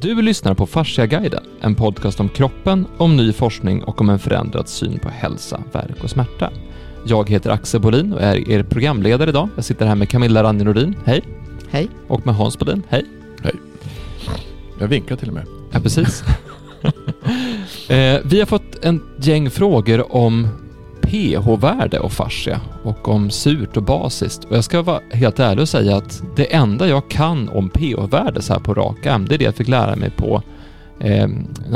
Du lyssnar på Fasciaguiden, en podcast om kroppen, om ny forskning och om en förändrad syn på hälsa, värk och smärta. Jag heter Axel Bolin och är er programledare idag. Jag sitter här med Camilla Ranni Nordin, hej. Hej. Och med Hans Bodin, hej. Hej. Jag vinkar till och med. Ja, precis. eh, vi har fått en gäng frågor om pH-värde och fascia och om surt och basiskt. Och jag ska vara helt ärlig och säga att det enda jag kan om pH-värde så här på rak arm, det är det jag fick lära mig på eh,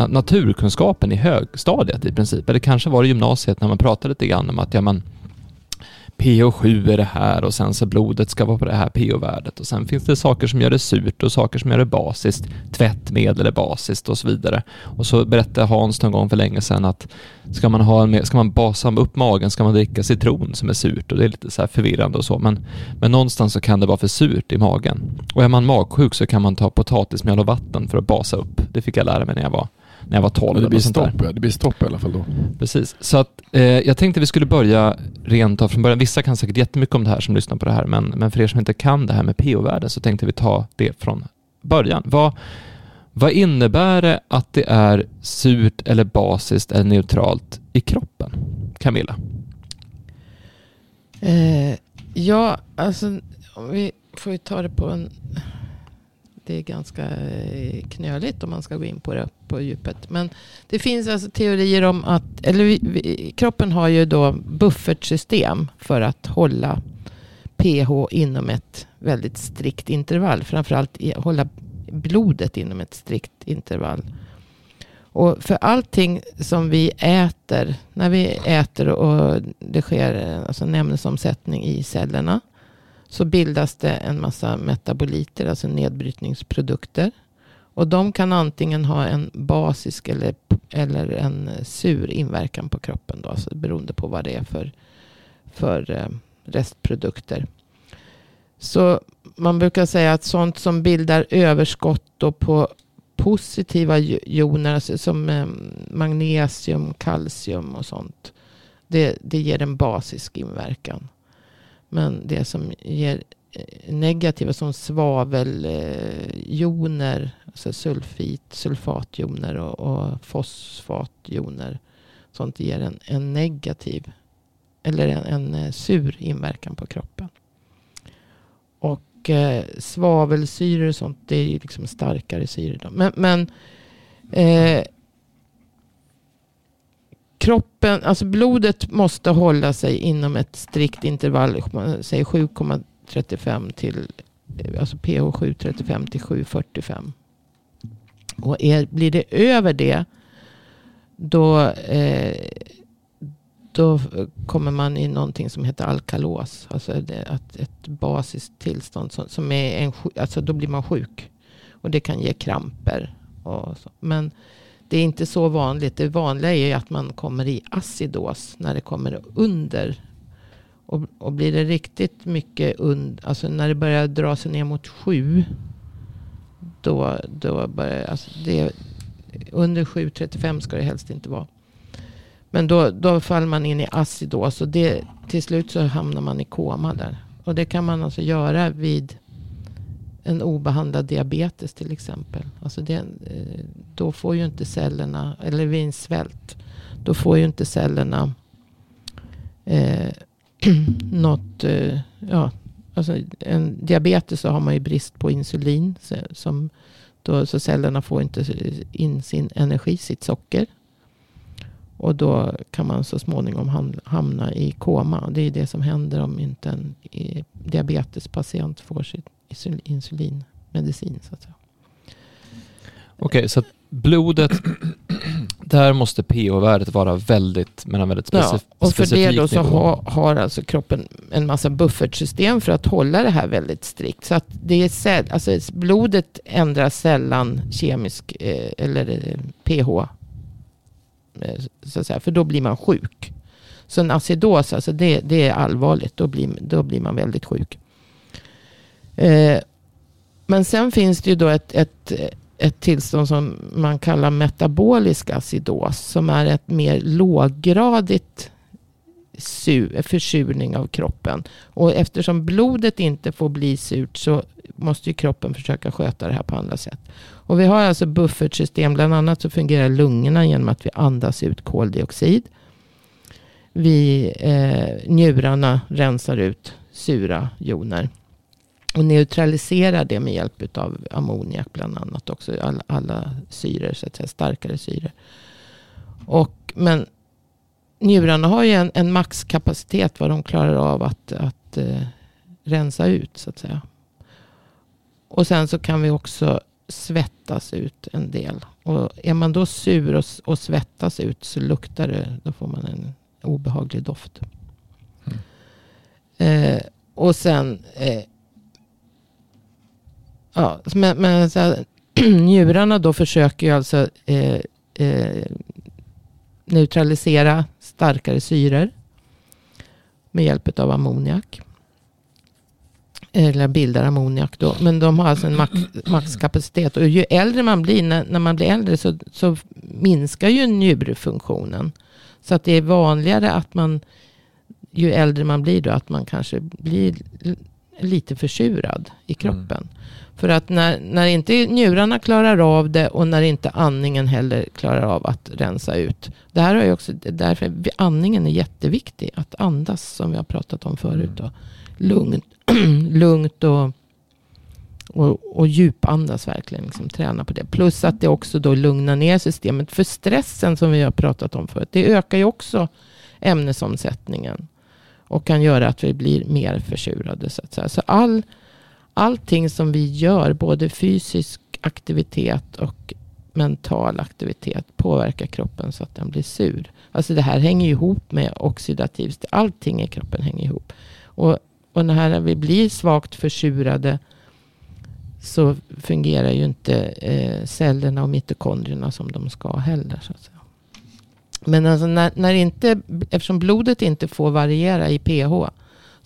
naturkunskapen i högstadiet i princip. Eller kanske var det gymnasiet när man pratade lite grann om att ja, man pH7 är det här och sen så blodet ska vara på det här pH-värdet och sen finns det saker som gör det surt och saker som gör det basiskt. Tvättmedel är basiskt och så vidare. Och så berättade Hans någon gång för länge sedan att ska man, ha en, ska man basa upp magen ska man dricka citron som är surt och det är lite så förvirrande och så men, men någonstans så kan det vara för surt i magen. Och är man magsjuk så kan man ta potatismjöl och vatten för att basa upp. Det fick jag lära mig när jag var när jag var 12. det, blir stopp, ja. det blir stopp i alla fall då. Precis, så att eh, jag tänkte vi skulle börja rent av från början. Vissa kan säkert jättemycket om det här som lyssnar på det här, men, men för er som inte kan det här med pH-värde så tänkte vi ta det från början. Vad, vad innebär det att det är surt eller basiskt eller neutralt i kroppen? Camilla? Eh, ja, alltså vi får ju ta det på en det är ganska eh, knöligt om man ska gå in på det på djupet. Men det finns alltså teorier om att, eller vi, vi, kroppen har ju då buffertsystem för att hålla pH inom ett väldigt strikt intervall. Framförallt i, hålla blodet inom ett strikt intervall. Och för allting som vi äter, när vi äter och det sker eh, alltså en ämnesomsättning i cellerna så bildas det en massa metaboliter, alltså nedbrytningsprodukter. Och de kan antingen ha en basisk eller, eller en sur inverkan på kroppen. Då, alltså beroende på vad det är för, för eh, restprodukter. Så man brukar säga att sånt som bildar överskott då på positiva joner, alltså som eh, magnesium, kalcium och sånt. Det, det ger en basisk inverkan. Men det som ger eh, negativa som svaveljoner, alltså sulfit, sulfatjoner och, och fosfatjoner. Sånt ger en, en negativ eller en, en, eh, sur inverkan på kroppen. Och eh, svavelsyror och sånt, det är ju liksom starkare syror. Men, men eh, kroppen, alltså blodet måste hålla sig inom ett strikt intervall, säg 7,35 till, alltså pH 7,35 till 7,45. Och är, blir det över det, då, eh, då kommer man i någonting som heter alkalos. Alltså det, att ett basiskt tillstånd som, som är en, alltså då blir man sjuk. Och det kan ge kramper. Och så. Men det är inte så vanligt. Det vanliga är att man kommer i acidos när det kommer under. Och, och blir det riktigt mycket under, alltså när det börjar dra sig ner mot sju. Då, då börjar, alltså det, under 7,35 ska det helst inte vara. Men då, då faller man in i acidos och det, till slut så hamnar man i koma där. Och det kan man alltså göra vid en obehandlad diabetes till exempel. Alltså det, eh, då får ju inte cellerna, eller vid en svält, då får ju inte cellerna eh, något, eh, ja, alltså en diabetes så har man ju brist på insulin. Så, som då, så cellerna får inte in sin energi, sitt socker. Och då kan man så småningom hamna i koma. Det är det som händer om inte en eh, diabetespatient får sitt insulinmedicin. Så att säga. Okej, okay, så blodet, där måste pH-värdet vara väldigt, men väldigt specif ja, och för det då så ha, har alltså kroppen en massa buffertsystem för att hålla det här väldigt strikt. Så att det är cell, alltså blodet ändrar sällan kemisk eh, eller eh, pH. Eh, så att säga, för då blir man sjuk. Så en acidos, alltså det, det är allvarligt. Då blir, då blir man väldigt sjuk. Eh, men sen finns det ju då ett, ett, ett tillstånd som man kallar metabolisk acidos. Som är ett mer låggradigt försurning av kroppen. Och eftersom blodet inte får bli surt så måste ju kroppen försöka sköta det här på andra sätt. Och vi har alltså buffertsystem. Bland annat så fungerar lungorna genom att vi andas ut koldioxid. Vi, eh, njurarna rensar ut sura joner. Och neutraliserar det med hjälp av ammoniak bland annat också. Alla, alla syror, så att säga, starkare syror. Och, men njurarna har ju en, en maxkapacitet vad de klarar av att, att eh, rensa ut så att säga. Och sen så kan vi också svettas ut en del. Och är man då sur och, och svettas ut så luktar det, då får man en obehaglig doft. Mm. Eh, och sen, eh, ja, alltså men, men så här, njurarna då försöker ju alltså eh, eh, neutralisera starkare syror med hjälp av ammoniak. Eller bildar ammoniak då. Men de har alltså en max, maxkapacitet. Och ju äldre man blir, när, när man blir äldre så, så minskar ju njurfunktionen. Så att det är vanligare att man, ju äldre man blir då, att man kanske blir lite försurad i kroppen. Mm. För att när, när inte njurarna klarar av det och när inte andningen heller klarar av att rensa ut. Det här är också, därför andningen är jätteviktig. Att andas som vi har pratat om förut. Då. Lugnt, lugnt och, och, och djupandas verkligen. Liksom, träna på det. Plus att det också då lugnar ner systemet. För stressen som vi har pratat om förut. Det ökar ju också ämnesomsättningen. Och kan göra att vi blir mer försurade. Så, att säga. så all allting som vi gör, både fysisk aktivitet och mental aktivitet påverkar kroppen så att den blir sur. Alltså det här hänger ihop med oxidativt. Allting i kroppen hänger ihop. Och, och när vi blir svagt försurade så fungerar ju inte eh, cellerna och mitokondrierna som de ska heller. Så att säga. Men alltså när, när inte, eftersom blodet inte får variera i pH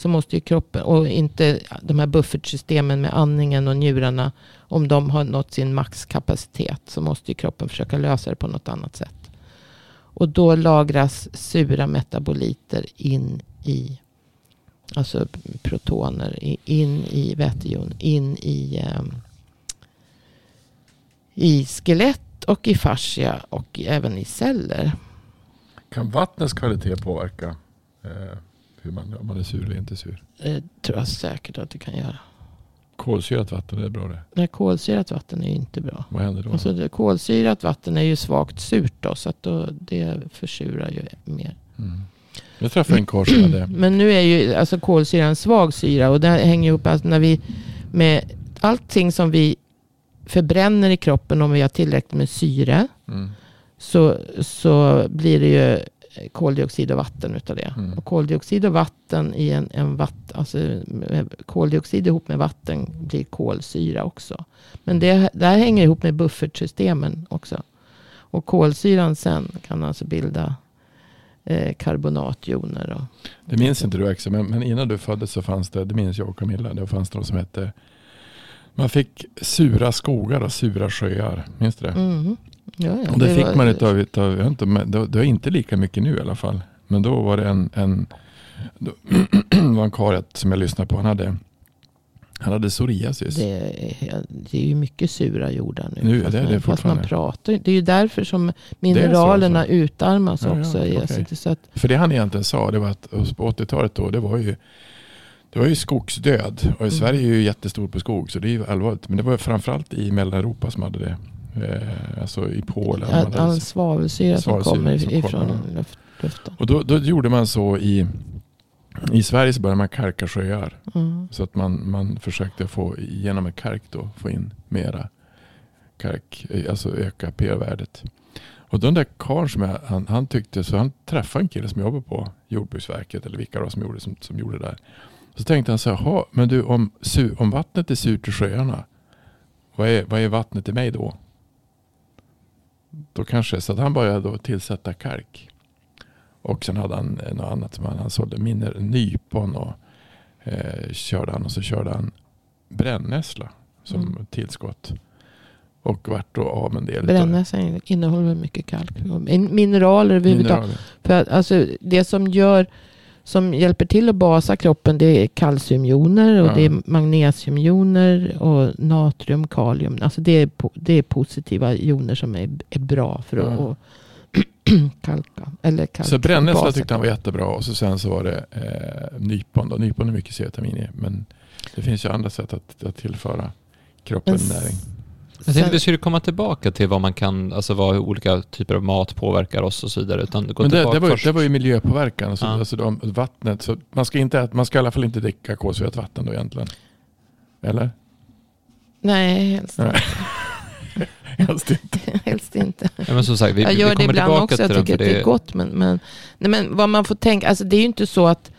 så måste ju kroppen, och inte de här buffertsystemen med andningen och njurarna, om de har nått sin maxkapacitet så måste ju kroppen försöka lösa det på något annat sätt. Och då lagras sura metaboliter in i, alltså protoner, in i vätejon, in i, um, i skelett och i fascia och även i celler. Kan vattnets kvalitet påverka eh, hur man, om man är sur eller inte sur? Det tror jag säkert att det kan göra. Kolsyrat vatten, är det bra det? Nej, kolsyrat vatten är inte bra. Vad händer då? Alltså, kolsyrat vatten är ju svagt surt då, så att då, det försurar ju mer. Mm. Jag träffade en karl som hade... Men nu är ju alltså kolsyra en svag syra och det hänger ihop alltså när vi med allting som vi förbränner i kroppen om vi har tillräckligt med syre. Mm. Så, så blir det ju koldioxid och vatten utav det. Mm. Och koldioxid och vatten i en, en vatt, alltså koldioxid ihop med vatten blir kolsyra också. Men det, det här hänger ihop med buffertsystemen också. Och kolsyran sen kan alltså bilda eh, karbonatjoner. Och, det minns inte du Axel, men, men innan du föddes så fanns det, det minns jag och Camilla, det fanns något som hette man fick sura skogar och sura sjöar. Minns du det? Mm. Ja, ja, och det, det fick var... man utav, utav jag inte, det, det är inte lika mycket nu i alla fall. Men då var det en, en då, var en karl som jag lyssnade på. Han hade, han hade psoriasis. Det är, det är ju mycket sura jordar nu. nu fast, det är det fast man pratar. Det är ju därför som mineralerna alltså. utarmas ja, också. Ja, okay. så att, För det han egentligen sa, det var att på 80-talet då, det var ju det var ju skogsdöd. Och mm. Sverige är ju jättestort på skog så det är ju allvarligt. Men det var framförallt i Mellaneuropa som hade det. Eh, alltså i Polen. All, all svavelsyra som kommer ifrån luften. Och då, då, gjorde man så i, i Sverige så började man kalka sjöar. Mm. Så att man, man försökte få genom en kalk då få in mera kalk, eh, alltså öka pH-värdet. Och den där karln som jag, han, han, tyckte, så han träffade en kille som jobbar på Jordbruksverket eller vilka det som gjorde, som, som gjorde det där. Så tänkte han så här, men du om, om vattnet är surt i sjöarna, vad är, vad är vattnet i mig då? Då kanske, så att han började då tillsätta kalk. Och sen hade han något annat som han, han sålde, miner, nypon och eh, körde han och så körde han brännässla som mm. tillskott. Och vart då av en del. Brännässlan innehåller mycket kalk. Mineraler överhuvudtaget. För att, alltså, det som gör som hjälper till att basa kroppen det är kalciumjoner och Ja. det är magnesiumjoner och natrium, kalium. Alltså det är, det är positiva joner som är, är bra för att Ja. att kalka. Eller kalka Så brännässla tyckte han var jättebra och så sen så var det eh, nypon. Då. Nypon är mycket C-vitamin i. Men det finns ju andra sätt att, att tillföra kroppen näring. Jag tänkte vi skulle komma tillbaka till vad man kan, alltså vad olika typer av mat påverkar oss och så vidare. Utan gå Men det, tillbaka det, var, ju- först. det var ju miljöpåverkan. Alltså, Ja. alltså de, vattnet. Så man, ska inte, man ska i alla fall inte dricka kolsyrat vatten då egentligen. Eller? Nej, helst, Nej. Helst inte. helst inte. Ja, men som sagt, vi, jag vi gör det kommer ibland tillbaka också. Jag tycker att det är gott. Men, men, nej, men vad man får tänka. Alltså det är ju inte så att,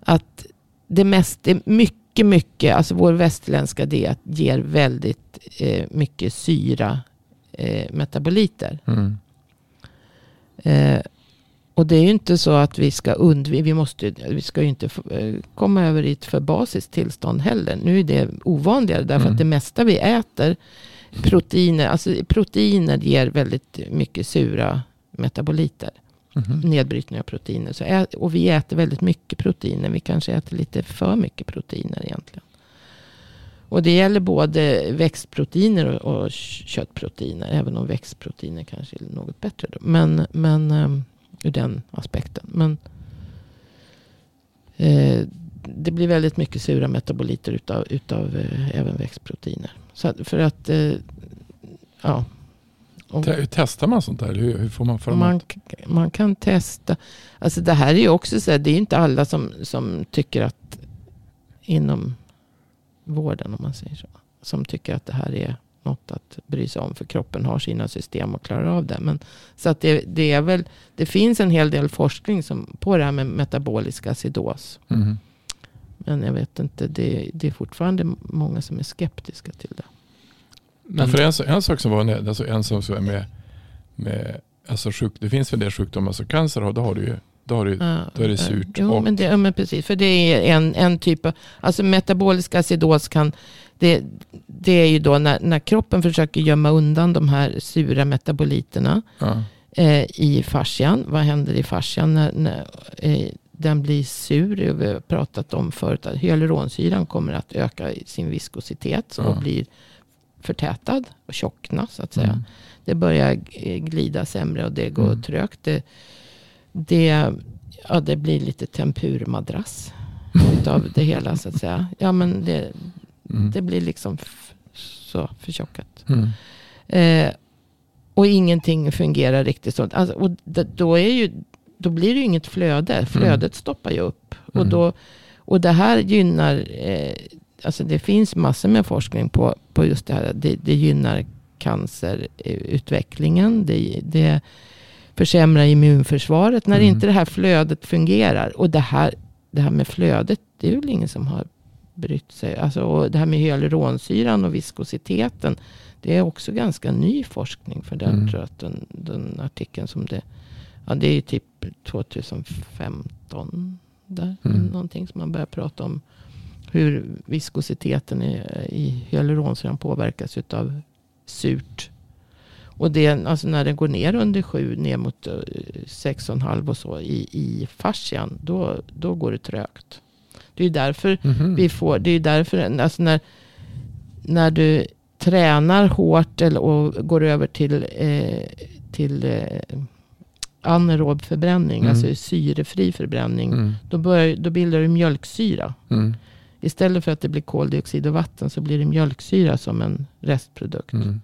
att det mest, det är mycket, mycket. Alltså vår västerländska diet ger väldigt eh, mycket syra eh, metaboliter. Mm. Eh, och det är ju inte så att vi ska undvika, vi, måste, vi ska ju inte eh, komma över i ett för basiskt tillstånd heller. Nu är det ovanligare därför Mm. att det mesta vi äter, proteiner, alltså proteiner ger väldigt mycket sura metaboliter. Mhm. Nedbrytning av proteiner. Så ä, och vi äter väldigt mycket proteiner. Vi kanske äter lite för mycket proteiner egentligen. Och det gäller både växtproteiner och, och köttproteiner. Även om växtproteiner kanske är något bättre. Då. Men, men um, ur den aspekten. Men eh, det blir väldigt mycket sura metaboliter utav, utav eh, även växtproteiner. Så att, för att, eh, ja. Och- Te- testar man sånt där? Hur, hur får man fram man, man kan testa. Alltså det här är ju också så här, det är inte alla som, som tycker att inom vården om man säger så. Som tycker att det här är något att bry sig om. För kroppen har sina system och klarar av det. Men, så att det, det är väl, det finns en hel del forskning som, på det här med metabolisk acidos. Mhm. Men jag vet inte, det, det är fortfarande många som är skeptiska till det. Men, För en, en sak som var ned- alltså en som är med, med alltså sjuk, det finns väl en del sjukdomar, alltså cancer har- då har du ju, då har du, Ja, då är det eh, surt Jo, men, det, men precis. För det är en, en typ av... Alltså metabolisk acidos kan... Det, det är ju då när, när kroppen försöker gömma undan de här sura metaboliterna ja, eh, i fascian. Vad händer i fascian när, när eh, den blir sur? Det har Vi har pratat om förut att hyaluronsyran kommer att öka sin viskositet och Ja. blir förtätad och tjockna så att säga mm. det börjar glida sämre och det går Mm. trögt. Det, det, ja, det blir lite tempurmadrass av det hela så att säga. Ja men det, Mm. det blir liksom så förtjockat. Mm. Eh, och ingenting fungerar riktigt sånt. Alltså, och det, då, är ju, då blir det ju inget flöde. Flödet stoppar ju upp. Och, Mm. då, och det här gynnar, eh, alltså det finns massor med forskning på, på just det här. Det, det gynnar cancerutvecklingen. Det, det försämrar immunförsvaret när Mm. inte det här flödet fungerar. Och det här, det här med flödet, det är väl ingen som har brytt sig. Alltså, och det här med hyaluronsyran och viskositeten. Det är också ganska ny forskning för den, Mm. tror jag, att den, den artikeln som det... Ja, det är ju typ 2015 där. Mm. Någonting som man börjar prata om. Hur viskositeten i, i hyaluronsyran påverkas utav surt. Och det, alltså när den går ner under 7, ner mot eh, 6,5 och så i, i fascian. Då, då går det trögt. Det är därför Mhm. vi får, det är därför, alltså när, när du tränar hårt eller, och går över till, eh, till eh, anaerob förbränning, Mm. alltså syrefri förbränning, Mm. då, börjar, då bildar du mjölksyra. Mm. Istället för att det blir koldioxid och vatten så blir det mjölksyra som en restprodukt. Mm.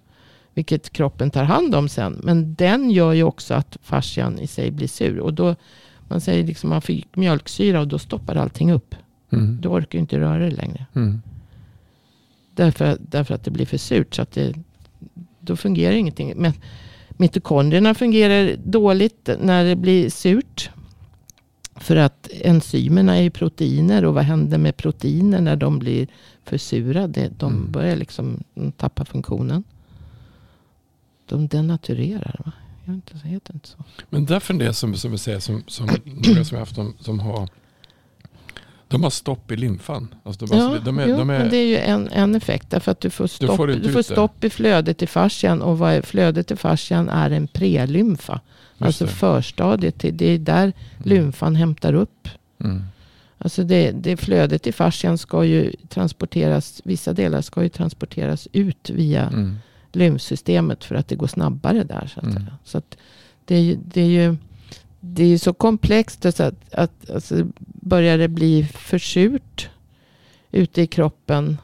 Vilket kroppen tar hand om sen. Men den gör ju också att fascian i sig blir sur. Och då, man säger liksom man fick mjölksyra och då stoppar allting upp. Mm. Då orkar du inte röra dig längre. Mm. Därför, därför att det blir för surt. Så att det, då fungerar ingenting. Men mitokondrierna fungerar dåligt när det blir surt. För att enzymerna är ju proteiner. Och vad händer med proteiner när de blir för sura? Det, de Mm. börjar liksom tappa funktionen. De denaturerar. Va? Jag vet inte, heter inte så? Men därför det som, som vi säger, som, som några som jag haft, de, som har de har stopp i lymfan. Alltså de, Ja, alltså, de är, jo, de är, men det är ju en, en effekt. Därför att du får stopp, får du får ut det. stopp i flödet i fascian. Och vad är flödet i fascian är en prelymfa. Alltså det. förstadiet till, det är där lymfan hämtar upp Mm. Alltså det, det flödet i fascian ska ju transporteras, vissa delar ska ju transporteras ut via Mm. lymfsystemet för att det går snabbare där. Så att, Mm. Så att det, är det är ju det är ju så komplext så att, att alltså, börjar det bli för surt ute i kroppen.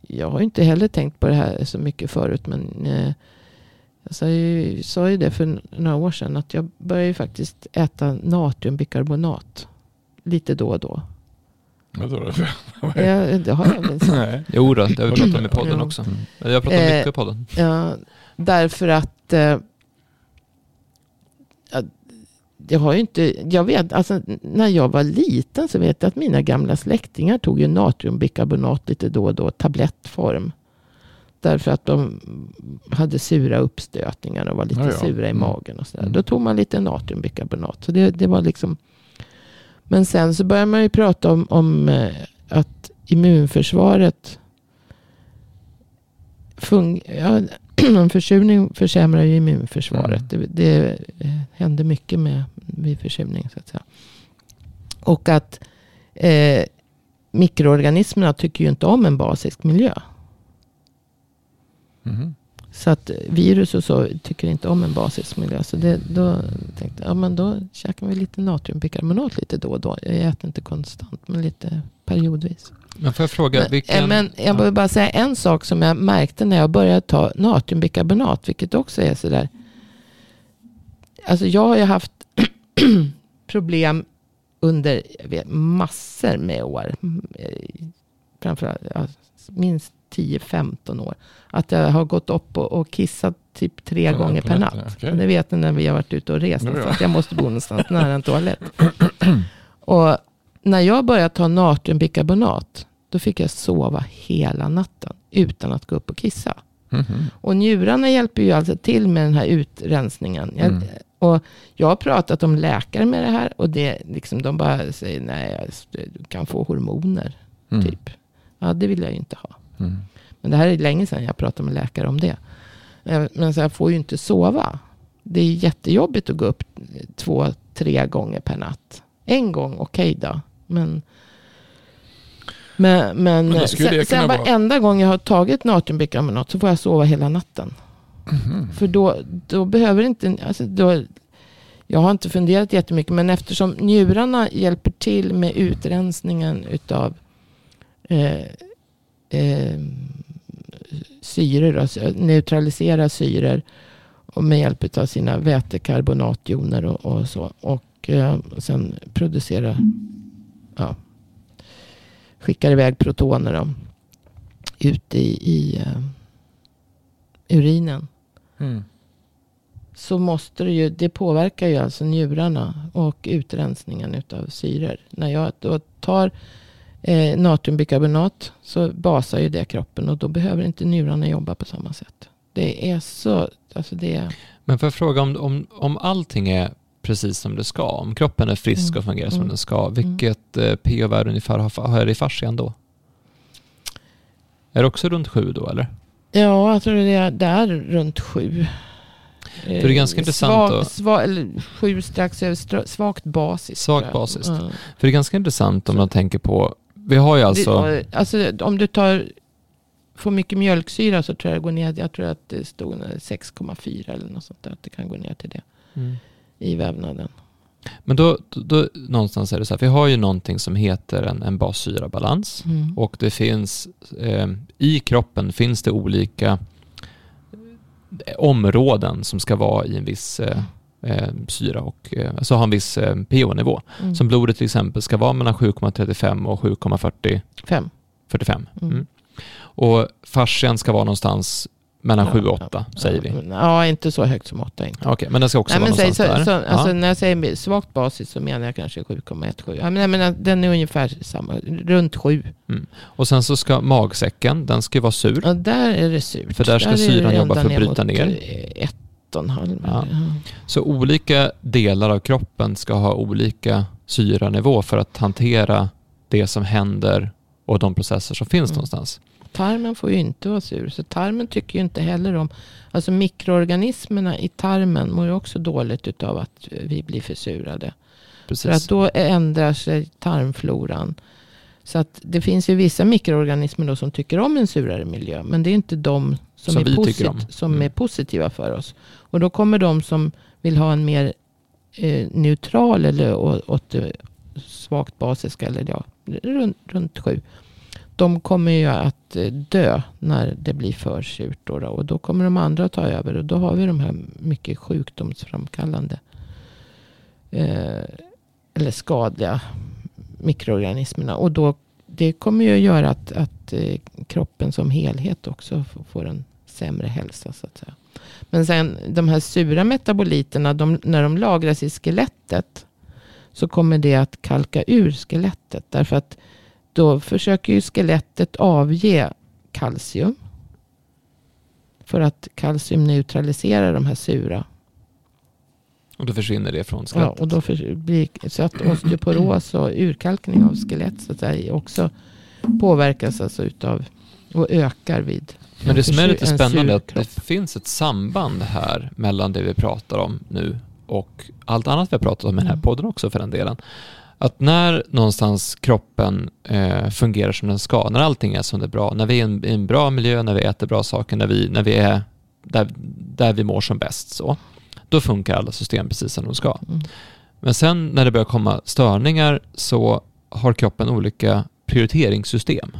Jag har ju inte heller tänkt på det här så mycket förut. Men eh, jag sa ju, sa ju det för några år sedan. Att jag börjar ju faktiskt äta natriumbikarbonat. Lite då och då. Vad? Ja, det har jag väl sagt. Nej. Jo då, det har vi pratat om i podden också. Jag pratar Eh, mycket i podden. Ja, därför att eh, jag har inte, jag vet, alltså när jag var liten så vet jag att mina gamla släktingar tog ju natriumbikarbonat lite då och då, tablettform. Därför att de hade sura uppstötningar och var lite Ja, ja. sura i Mm. magen och sådär. Mm. Då tog man lite natriumbikarbonat. Så det, det var liksom. Men sen så börjar man ju prata om, om eh, att immunförsvaret fung ja, försurning försämrar ju immunförsvaret. Mm. Det, det eh, händer mycket med vid försurning. Så att säga. Och att eh, mikroorganismerna tycker ju inte om en basisk miljö. Mhm. Så att virus och så tycker inte om en basisk miljö. Så det, då tänkte jag, ja men då käkar vi lite natriumbikarbonat lite då och då. Jag äter inte konstant, men lite periodvis. Men får jag fråga, Men, vilken... eh, men jag vill bara säga en sak som jag märkte när jag började ta natriumbikarbonat, vilket också är sådär. Alltså jag har ju haft problem under vet, massor med år. Eh, Framförallt minst 10-15 år. Att jag har gått upp och, och kissat typ tre Ja, gånger per natt. Och det vet ni när vi har varit ute och rest. Så att jag måste bo någonstans nära en toalett. Och när jag började ta natriumbikarbonat. Då fick jag sova hela natten. Utan att gå upp och kissa. Mhm. Och njurarna hjälper ju alltså till med den här utrensningen. Jag, Mm. och jag har pratat om läkare med det här. Och det, liksom, de bara säger nej, du kan få hormoner. Mm. Typ. Ja, det vill jag ju inte ha. Mm. Men det här är länge sedan jag pratade med läkare om det. Eh, Men så jag får ju inte sova. Det är jättejobbigt att gå upp två, tre gånger per natt. En gång, okej då. Men, men, men, Men sen, sen vara- varenda gång jag har tagit natriumbikarbonat så får jag sova hela natten. Mhm. För då, då behöver inte, alltså då, jag har inte funderat jättemycket, men eftersom njurarna hjälper till med utrensningen utav eh, eh, syror, alltså neutralisera syror och med hjälp av sina vätekarbonatjoner och, och så. Och eh, sen producera, ja, skickar iväg protoner då, ut i, i eh, urinen Mm. så måste det ju, det påverkar ju alltså njurarna och utrensningen utav syror. När jag då tar eh, natriumbikarbonat så basar ju det kroppen och då behöver inte njurarna jobba på samma sätt. Det är så, alltså det är, Men får jag fråga om, om, om allting är precis som det ska, om kroppen är frisk Mm. och fungerar som Mm. den ska, vilket eh, pH-värde ungefär har, har det i fascian då? Är det också runt sju då eller? ja jag tror det är, det är runt sju. det är ganska intressant Svag, att- sva, eller sju strax över, svagt basiskt. Svagt basiskt. Ja. För det är ganska intressant om man tänker på, vi har ju alltså, Det, alltså om du tar, får mycket mjölksyra så tror jag det går ner. Jag tror att det stod 6,4 eller något sånt där. Att det kan gå ner till det Mm. I vävnaden. men då, då, då någonstans är det så här, vi har ju någonting som heter en, en bassyrabalans. Mm. Och det finns, eh, i kroppen finns det olika eh, områden som ska vara i en viss eh, eh, syra och eh, alltså ha en viss eh, pH-nivå. Mm. Som blodet till exempel ska vara mellan 7,35 och 7,45. Fem. Mm. Mm. Och fascian ska vara någonstans mellan Ja, 7 och 8 ja. säger vi. Ja, inte så högt som 8 inte. Okej, men den ska också Nej, vara men säg, någonstans så, där. så, alltså, ja. När jag säger svagt basis så menar jag kanske 7,17. Ja, men jag menar, den är ungefär samma, runt 7. Och sen så ska magsäcken, den ska vara sur. Och där är det surt. För där ska är syran jobba för att bryta ner. eh, Ett och halv. Ja. ja. Så olika delar av kroppen ska ha olika syranivå för att hantera det som händer och de processer som finns Mm. någonstans. Tarmen får ju inte vara sur. Så tarmen tycker ju inte heller om... Alltså mikroorganismerna i tarmen mår ju också dåligt utav att vi blir försurade. precis. För att då ändrar sig tarmfloran. Så att det finns ju vissa mikroorganismer då som tycker om en surare miljö. Men det är inte de som, Som är, posit- som Mm. är positiva för oss. Och då kommer de som vill ha en mer eh, neutral eller åt det svagt basiska, eller ja, runt, runt sju. De kommer ju att att eh, dö när det blir för surt. Då, då. Och då kommer de andra att ta över. Och då har vi de här mycket sjukdomsframkallande. Eh, eller skadliga mikroorganismerna. Och då, det kommer ju att göra att, att eh, kroppen som helhet också får en sämre hälsa. Så att säga. Men sen de här sura metaboliterna, de, när de lagras i skelettet. Så kommer det att kalka ur skelettet. Därför att då försöker ju skelettet avge kalcium. För att kalcium neutraliserar de här sura. Och då försvinner det från Ja, skelettet. och då för, blir, så att osteoporos och urkalkning av skelett så att säga, också påverkas alltså utav och ökar vid Men det som är lite spännande är att det finns ett samband här mellan det vi pratar om nu och allt annat vi har pratat om i den här Mm. podden också för den delen. Att när någonstans kroppen eh, fungerar som den ska, när allting är som det är bra, när vi är i en, i en bra miljö, när vi äter bra saker, när vi, när vi är där, där vi mår som bäst så, då funkar alla system precis som de ska. Mm. Men sen när det börjar komma störningar så har kroppen olika prioriteringssystem.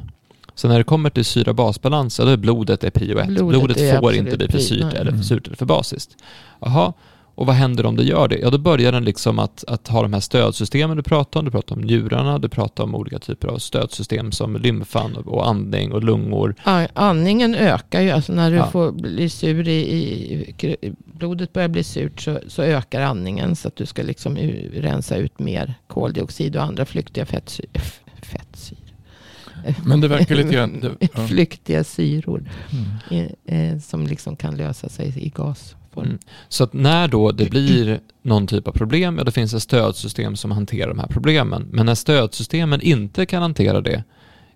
Så när det kommer till syra-basbalans, ja, då är blodet är prio ett. Blodet Blodet, får inte bli för syrt eller för Mm. surt eller för basiskt. Jaha, och vad händer om det gör det? Ja, då börjar den liksom att, att ha de här stödsystemen du pratar om. Du pratar om njurarna, du pratar om olika typer av stödsystem som lymfan och, andning och lungor. Andningen ökar ju, alltså när du Ja. får bli sur i, i, blodet börjar bli surt så, så ökar andningen så att du ska liksom rensa ut mer koldioxid och andra flyktiga fettsyr, f- fettsyror. Men det verkar lite grann... Ja. Flyktiga syror Mm. eh, eh, som liksom kan lösa sig i gasform. Mm. Så att när då det blir någon typ av problem, ja då finns det stödsystem som hanterar de här problemen. Men när stödsystemen inte kan hantera det,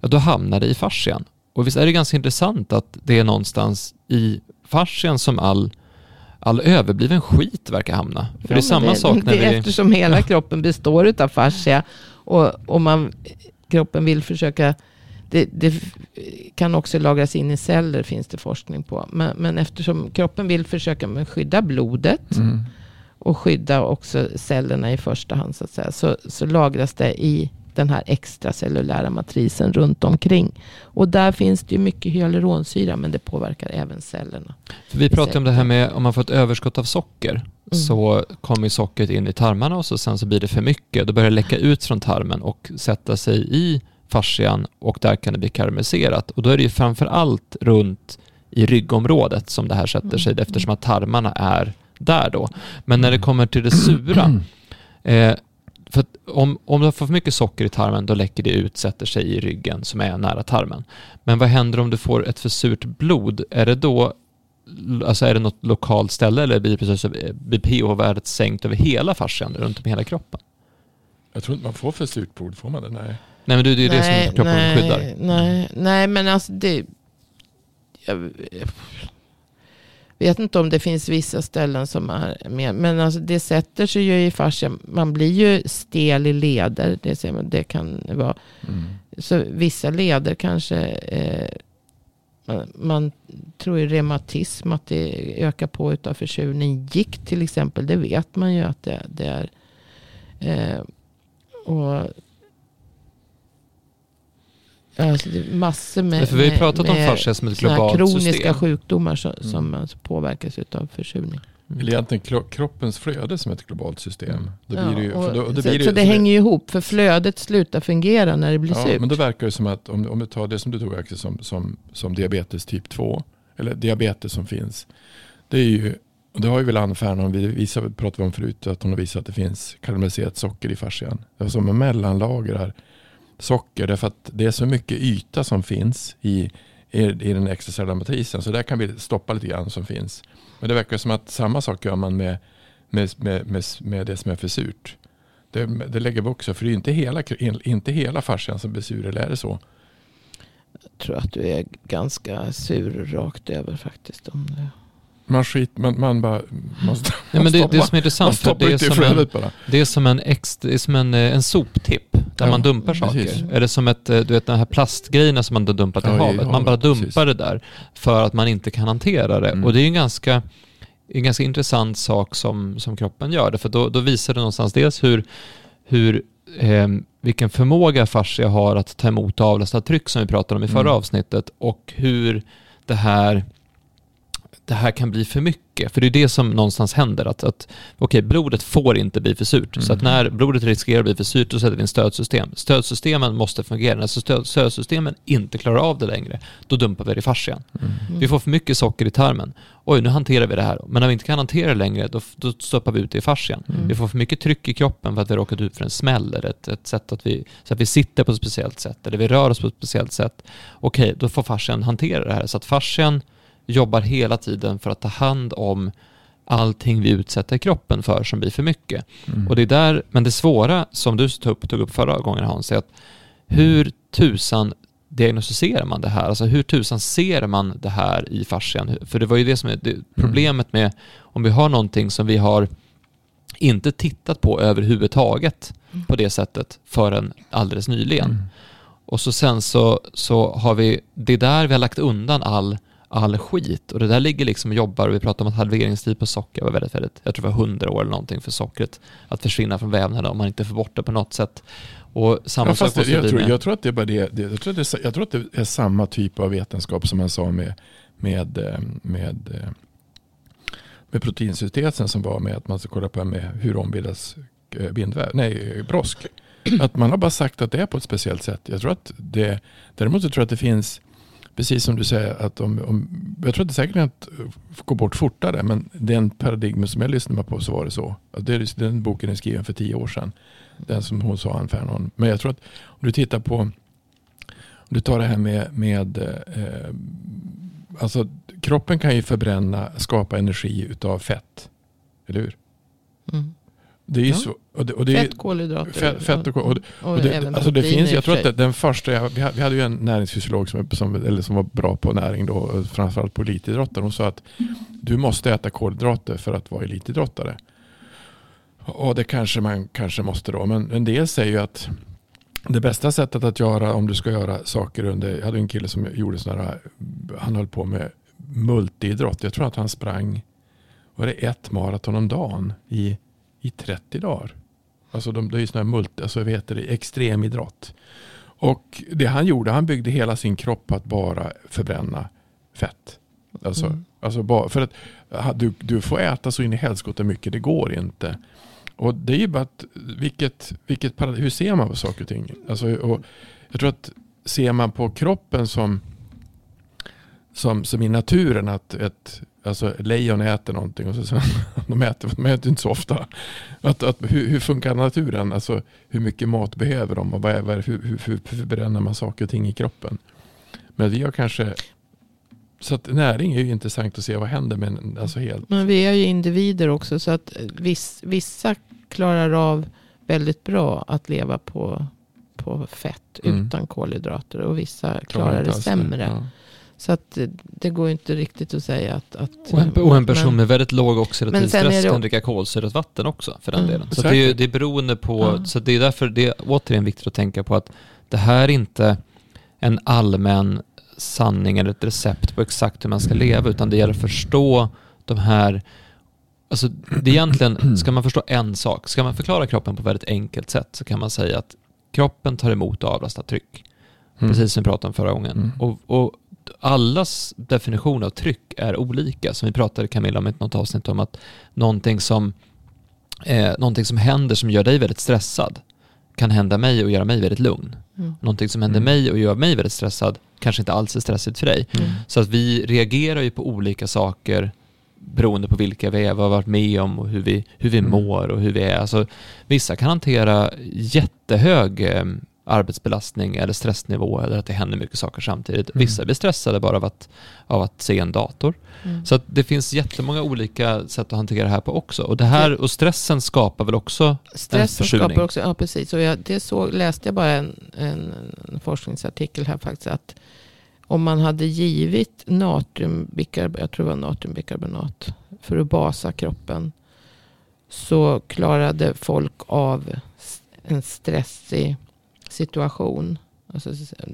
ja då hamnar det i fascian. Och visst är det ganska intressant att det är någonstans i fascian som all, all överbliven skit verkar hamna. För det är samma sak när det, vi... Eftersom hela kroppen består av fascia och, och man, kroppen vill försöka det, det kan också lagras in i celler finns det forskning på. Men, men eftersom kroppen vill försöka skydda blodet Mm. och skydda också cellerna i första hand så, säga, så, så lagras det i den här extracellulära matrisen runt omkring. Och där finns det ju mycket hyaluronsyra men det påverkar även cellerna. För vi pratade om det här med om man får ett överskott av socker Mm. så kommer sockret in i tarmarna och så sen så blir det för mycket. Då börjar det läcka ut från tarmen och sätta sig i fascian och där kan det bli karamelliserat. Och då är det ju framför allt runt i ryggområdet som det här sätter Mm. sig eftersom att tarmarna är där då. Men när det kommer till det sura eh, för att om, om du får för mycket socker i tarmen då läcker det ut, sätter sig i ryggen som är nära tarmen. Men vad händer om du får ett för surt blod? Är det då Alltså är det något lokalt ställe eller blir, blir pH-värdet sänkt över hela fascian runt om hela kroppen? Jag tror inte man får för surt blod, får man det? Nej. Nej men det är ju det som kroppen nej, skyddar. Nej, nej, men alltså det... Jag vet inte om det finns vissa ställen som är med. Men alltså det sätter sig ju i fascia. Man blir ju stel i leder. Det, ser man, det kan vara. Mm. Så vissa leder kanske... Eh, man, man tror ju reumatism, att det ökar på utav försurning. Gikt till exempel, det vet man ju att det, det är. Eh, och Alltså det är massor med, för vi har ju med- pratat om med fascia som ett här globalt kroniska system. sjukdomar som, Mm. som alltså påverkas utav försurning. Eller egentligen kro- kroppens flöde som ett globalt system. Då blir det ju, Ja, för då, och då så blir det, så ju- det hänger ju ihop, för flödet slutar fungera när det blir Ja, surt. men då verkar det som att om, om du tar det som du tog Axel som, som, som diabetes typ 2. Eller diabetes som finns. Det är ju, och det har ju väl Ann Fernholm, vi visade, pratade om förut, att hon har visat att det finns karamelliserat socker i fascian. Det är som en mellanlager socker därför att det är så mycket yta som finns i, i, i den extracellulära matrisen. Så där kan vi stoppa lite grann som finns. Men det verkar som att samma sak gör man med, med, med, med, med det som är för surt. Det, det lägger vi också, för det är inte hela, inte hela fascian som blir sur, eller är det så? Jag tror att du är ganska sur rakt över faktiskt. Om det. Man skit, man, man bara... Man, st- Ja, men det, det stoppar- som är intressant, för stoppar det är som en, bara. det är som en, ex, det är som en, eh, en soptipp där Ja, man dumpar precis. saker. Är det som ett, eh, du vet, de här plastgrejerna som man dumpar till Ja, i havet? Man havet, bara dumpar precis. det där för att man inte kan hantera det. Mm. Och det är en ganska, en ganska intressant sak som, som kroppen gör. För då, då visar det någonstans dels hur, hur eh, vilken förmåga fascia har att ta emot och avlasta tryck som vi pratade om i förra Mm. avsnittet och hur det här det här kan bli för mycket. För det är det som någonstans händer. Att, att okej, blodet får inte bli för surt. Så att Mm. när blodet riskerar att bli för surt, då sätter vi in stödsystem. Stödsystemen måste fungera. När stöd, stödsystemen inte klarar av det längre, då dumpar vi det i fascian. Mm. Vi får för mycket socker i tarmen. Oj, nu hanterar vi det här. Men när vi inte kan hantera det längre, då, då stoppar vi ut det i fascian. Mm. Vi får för mycket tryck i kroppen för att vi har råkat ut för en smäll eller ett, ett sätt att vi, så att vi sitter på ett speciellt sätt eller vi rör oss på ett speciellt sätt. Okej, då får fascian hantera det här. Så att fascian jobbar hela tiden för att ta hand om allting vi utsätter kroppen för som blir för mycket. Mm. Och det är där, men det svåra som du tog upp, tog upp förra gången Hans, är att hur tusan diagnostiserar man det här? Alltså hur tusan ser man det här i fascian? För det var ju det som är det, problemet med om vi har någonting som vi har inte tittat på överhuvudtaget Mm. på det sättet förrän alldeles nyligen. Mm. Och så sen så, så har vi, det är där vi har lagt undan all, all skit. Och det där ligger liksom och jobbar och vi pratar om att halveringstid på socker var väldigt, väldigt, jag tror det var 100 år eller någonting för sockret att försvinna från vävnaderna om man inte får bort det på något sätt. Och samma Ja, sak det, jag, tror, jag tror att det är bara det. det, jag, tror att det är, jag tror att det är samma typ av vetenskap som man sa med, med, eh, med, eh, med proteinsyntesen som var med att man ska kolla på med hur ombildas eh, bindväv, nej, brosk. Att man har bara sagt att det är på ett speciellt sätt. Jag tror att det, däremot så tror jag att det finns, precis som du säger, att om, om, jag tror att det säkert att gå bort fortare, men den paradigmen som jag lyssnade på så var det så. Att det, den boken är skriven för tio år sedan. Den som hon sa, Ann Fernon. Men jag tror att om du tittar på, om du tar det här med, med eh, alltså kroppen kan ju förbränna, skapa energi utav fett. Eller hur? Mm. Det är Ja. så. Och det, och det Fett, kolhydrater. fett, fett och, och, och och det, alltså det finns, jag tror att den första, jag- vi hade, vi hade ju en näringsfysiolog som, som, eller som var bra på näring då, framförallt på elitidrottare. Hon sa att du måste äta kolhydrater för att vara elitidrottare. Och det kanske man kanske måste då. Men en del säger ju att det bästa sättet att göra om du ska göra saker under, jag hade en kille som gjorde sådana här, han höll på med multiidrott. Jag tror att han sprang, var det ett maraton om dagen i, i 30 dagar. Alltså de, det är ju sådana här multi, alltså vad heter det, extremidrott. Och det han gjorde, han byggde hela sin kropp att bara förbränna fett. Alltså, Mm. alltså bara, för att du, du får äta så in i helskotta mycket, det går inte. Och det är ju bara att, vilket, vilket, hur ser man på saker och ting? Alltså, och jag tror att ser man på kroppen som, som, som i naturen, att ett, alltså lejon äter någonting och så, så de, äter, de äter inte så ofta. Att, att, hur, hur funkar naturen? Alltså, hur mycket mat behöver de och vad är, vad är, hur, hur, hur förbränner man saker och ting i kroppen? Men vi har kanske... Så att näring är ju intressant att se vad händer med alltså helt... Men vi är ju individer också. Så att viss, vissa klarar av väldigt bra att leva på, på fett Mm. utan kolhydrater. Och vissa Klarar det. sämre. Ja. Så att det går inte riktigt att säga att... att Och en, och en person men- med väldigt låg oxidativ Men sen är stress det- kan dricka kolsyrat vatten också för den Mm. delen. Så att det, är, det är beroende på, Ja. så det är därför det är återigen viktigt att tänka på att det här är inte en allmän sanning eller ett recept på exakt hur man ska leva utan det gäller att förstå de här Alltså det är egentligen, ska man förstå en sak, ska man förklara kroppen på ett väldigt enkelt sätt så kan man säga att kroppen tar emot och avlastar tryck. Mm. Precis som vi pratade om förra gången. Mm. Och, och allas definition av tryck är olika. Som vi pratade Camilla om i något avsnitt om att någonting som, eh, någonting som händer som gör dig väldigt stressad kan hända mig och göra mig väldigt lugn. Mm. Någonting som händer Mm. mig och gör mig väldigt stressad kanske inte alls är stressigt för dig. Mm. Så att vi reagerar ju på olika saker beroende på vilka vi är, vad vi har varit med om och hur vi, hur vi Mm. mår och hur vi är. Alltså, vissa kan hantera jättehög eh, arbetsbelastning eller stressnivå eller att det händer mycket saker samtidigt. Mm. Vissa blir stressade bara av att, av att se en dator. Mm. Så att det finns jättemånga olika sätt att hantera det här på också. Och, det här, och stressen skapar väl också Stressen försurning. skapar också, ja precis. Och jag, det så, läste jag bara en, en, en forskningsartikel här faktiskt. Att om man hade givit natriumbikarbonat, jag tror det var natriumbikarbonat, för att basa kroppen. Så klarade folk av en stressig situation. Alltså,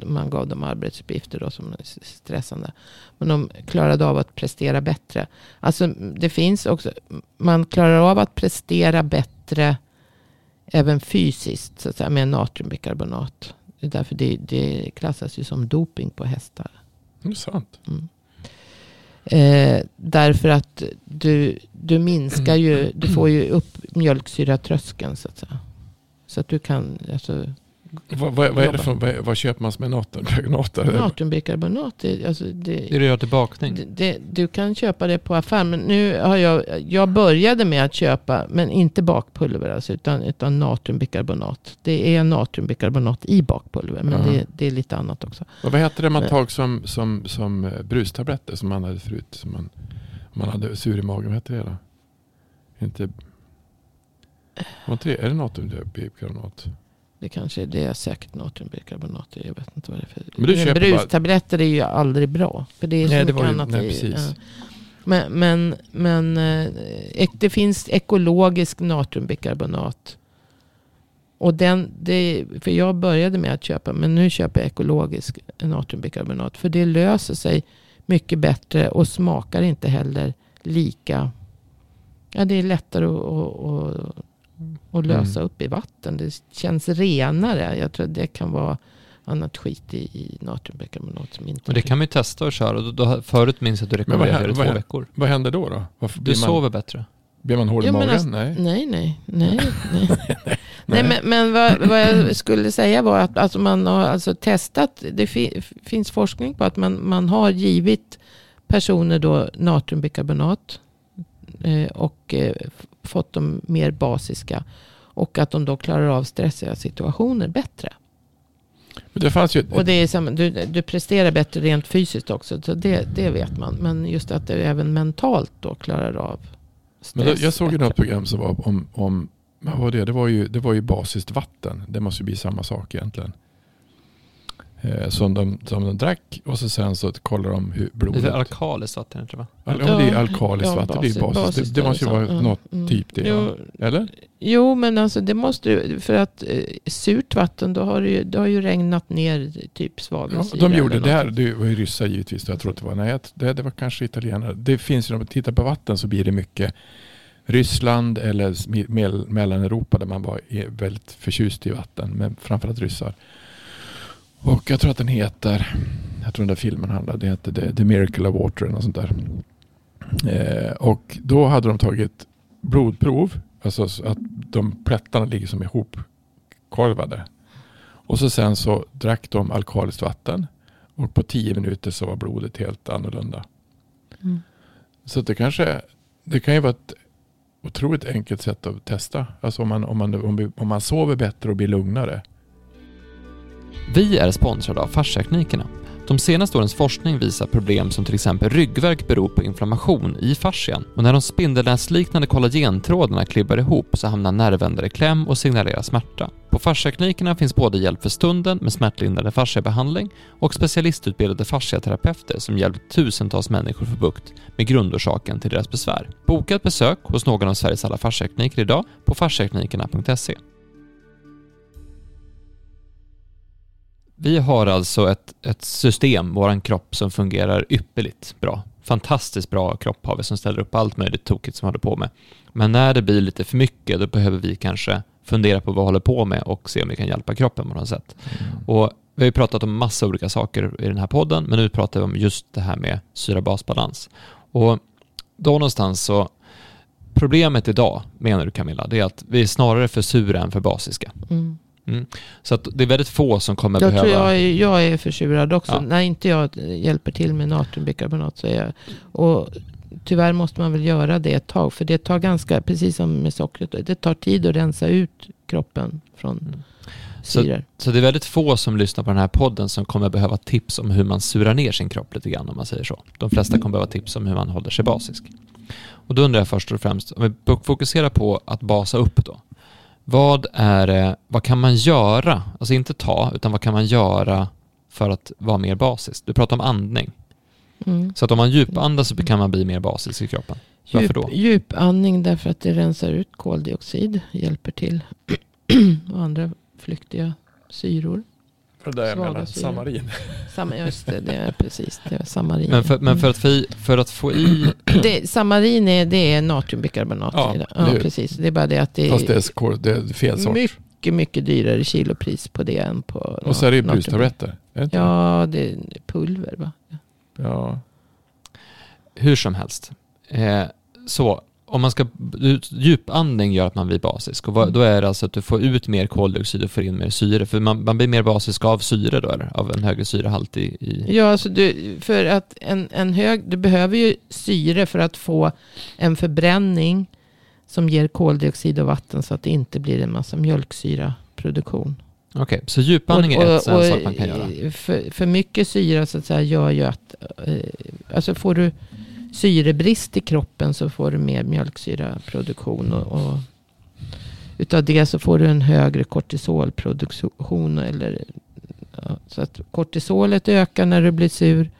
man gav dem arbetsuppgifter då som är stressande. Men de klarade av att prestera bättre. Alltså det finns också, man klarar av att prestera bättre även fysiskt så att säga, med natriumbikarbonat. Det är därför det, det klassas ju som doping på hästar. Det är sant. Mm. Eh, därför att du, du minskar ju, du får ju upp mjölksyratröskeln så att säga. Så att du kan, alltså, Vad, vad, vad, är det för, vad, vad köper man som är natriumbikarbonat? natriumbikarbonat, det, alltså det, Det är det till bakning. det, det, du kan köpa det på affär. Men nu har jag, jag började med att köpa, men inte bakpulver alltså, utan, utan natriumbikarbonat. Det är natriumbikarbonat i bakpulver, men det, det är lite annat också. Och vad hette det man tog som, som, som eh, brustabletter som man hade förut? Som man, man hade sur i magen, vad hette det då? Inte... Det, är det natriumbikarbonat? Det kanske är det är säkert natriumbikarbonat. Jag vet inte vad det är för. Men du brustabletter är ju aldrig bra. För det är så Nej, det var ju, annat nej, i. precis. ja. Men, men, men eh, det finns ekologisk natriumbikarbonat. Och den, det, för jag började med att köpa, men nu köper jag ekologisk natriumbikarbonat. För det löser sig mycket bättre och smakar inte heller lika. Ja, det är lättare att, att, att, att lösa Mm. upp i vatten. Det känns renare. Jag tror det kan vara annat skit i, i natriumbikarbonat som inte Och det kan man ju testa och köra. Då, då, förut minns jag att du Men vad rekommenderade det i vad två hä- veckor. Vad händer då? då? Varför Du blir, man, sover bättre. blir man hård i Ja, men magen? alltså- Nej. Nej, nej, nej. nej. nej men, men vad, vad jag skulle säga var att alltså man har alltså testat. Det fi, finns forskning på att man, man har givit personer då natriumbikarbonat. Eh, och eh, fått dem mer basiska. Och att de då klarar av stressiga situationer bättre. Det fanns ju Och det är samma, du, du presterar bättre rent fysiskt också. Så det, det vet man. Men just att du även mentalt då klarar av men då, stress jag såg ju bättre. något program som var om, om vad var det? Det var, ju, det var ju basiskt vatten. Det måste ju bli samma sak egentligen. Eh, som, de, som de drack och så sen så kollar de hur Det blodet... är alkaliskt vatten, inte va? Al- ja, det är alkaliskt ja, vatten. Det är basis- basiskt. Det, det måste ju vara basis, ja. något Mm. typ det. Jo, Ja. Eller? Jo, men alltså det måste ju, för att eh, surt vatten, då har det ju, det har ju regnat ner typ Ja, svavelsyra. de gjorde det här. Det var ju ryssar givetvis. Jag tror att det var. Nej, det, det var kanske italienare. Det finns ju, om man tittar på vatten så blir det mycket Ryssland eller Mel- Mellaneuropa där man var är väldigt förtjust i vatten. Men framförallt ryssar. Och jag tror att den heter, jag tror den där filmen handlade, det heter The, The Miracle of Water eller något sånt där. Eh, och då hade de tagit blodprov, alltså så att de plättarna ligger som ihopkorvade. Och så sen så drack de alkaliskt vatten och på tio minuter så var blodet helt annorlunda. Mm. Så det kanske, det kan ju vara ett otroligt enkelt sätt att testa. Alltså om man, om man, om man sover bättre och blir lugnare. Vi är sponsrade av Fasciaklinikerna. De senaste årens forskning visar problem som till exempel ryggvärk beror på inflammation i fascian och när de spindelnätsliknande kollagentrådarna klibbar ihop så hamnar nervändar i kläm och signalerar smärta. På Fasciaklinikerna finns både hjälp för stunden med smärtlindrande fasciabehandling och specialistutbildade fasciaterapeuter som hjälpt tusentals människor få bukt med grundorsaken till deras besvär. Boka ett besök hos någon av Sveriges alla fasciakliniker idag på fasciaklinikerna.se. Vi har alltså ett, ett system, våran kropp, som fungerar ypperligt bra. Fantastiskt bra kropp har vi som ställer upp allt möjligt tokigt som vi håller på med. Men när det blir lite för mycket, då behöver vi kanske fundera på vad vi håller på med och se om vi kan hjälpa kroppen på något sätt. Och vi har ju pratat om massa olika saker i den här podden, men nu pratar vi om just det här med syra-basbalans. Och då någonstans så, problemet idag, menar du Camilla, det är att vi är snarare för sura än för basiska. Mm. Så att det är väldigt få som kommer Jag behöva... jag är, jag är försurad också. Ja. När inte jag hjälper till med natriumbikarbonat så är jag... Och tyvärr måste man väl göra det ett tag. För det tar ganska, precis som med sockret, det tar tid att rensa ut kroppen från Mm. Så- syror. Så det är väldigt få som lyssnar på den här podden som kommer behöva tips om hur man surar ner sin kropp lite grann om man säger så. De flesta kommer behöva tips om hur man håller sig basisk. Och då undrar jag först och främst, om vi fokuserar på att basa upp då. Vad är vad kan man göra, alltså inte ta, utan vad kan man göra för att vara mer basisk. Du pratar om andning. Mm. Så att om man djupandas så kan man bli mer basisk i kroppen. Varför Djup, då? djupandning därför att det rensar ut koldioxid. Hjälper till. och andra flyktiga syror. Det där jag menar, samarin. Samma, just det, det är precis. Det är samarin. Men för, men för, att, få i, för att få i... det, samarin är, det är natriumbikarbonat. Ja, det. det är- ja, precis. Det är bara det att det Fast det är är, skor, det är fel sort. mycket, mycket dyrare kilopris på det än på Och så är det ju brustabletter. Är det det? Ja, det är pulver va? ja. Hur som helst. Eh, så, om man ska... Djupandning gör att man blir basisk. Och vad, då är det alltså att du får ut mer koldioxid och får in mer syre. För man, man blir mer basisk av syre då, eller? Av en högre syrehalt i... i Ja, alltså du, för att en, en hög, du behöver ju syre för att få en förbränning som ger koldioxid och vatten så att det inte blir en massa mjölksyraproduktion. Okej, så djupandning är ett, sak man kan göra. För, för mycket syra så att säga gör ju att, eh, alltså får du syrebrist i kroppen så får du mer mjölksyraproduktion och, och utav det så får du en högre kortisolproduktion. Eller, ja, så att kortisolet ökar när du blir sur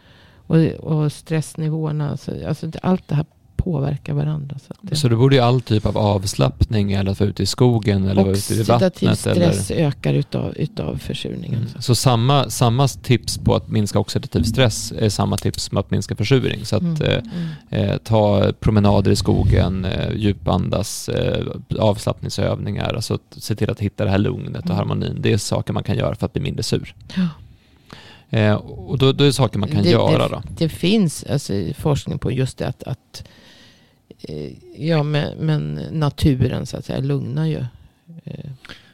och, och stressnivåerna. Alltså, alltså allt det här påverkar varandra. Så det, Så då borde ju all typ av avslappning eller att vara ute i skogen eller vara ute i oxidativ vattnet eller... stress ökar utav, utav försurningen. Mm. Så samma, samma tips på att minska oxidativ stress är samma tips som att minska försurning. Så att Mm, eh, mm. eh, ta promenader i skogen, eh, djupandas, eh, avslappningsövningar, alltså se till att hitta det här lugnet och Mm. harmonin. Det är saker man kan göra för att bli mindre sur. Ja. Eh, och då, då är det saker man kan Det- göra det, då. Det finns alltså, forskning på just det att, att eh, ja, men, men naturen så att säga lugnar ju. eh,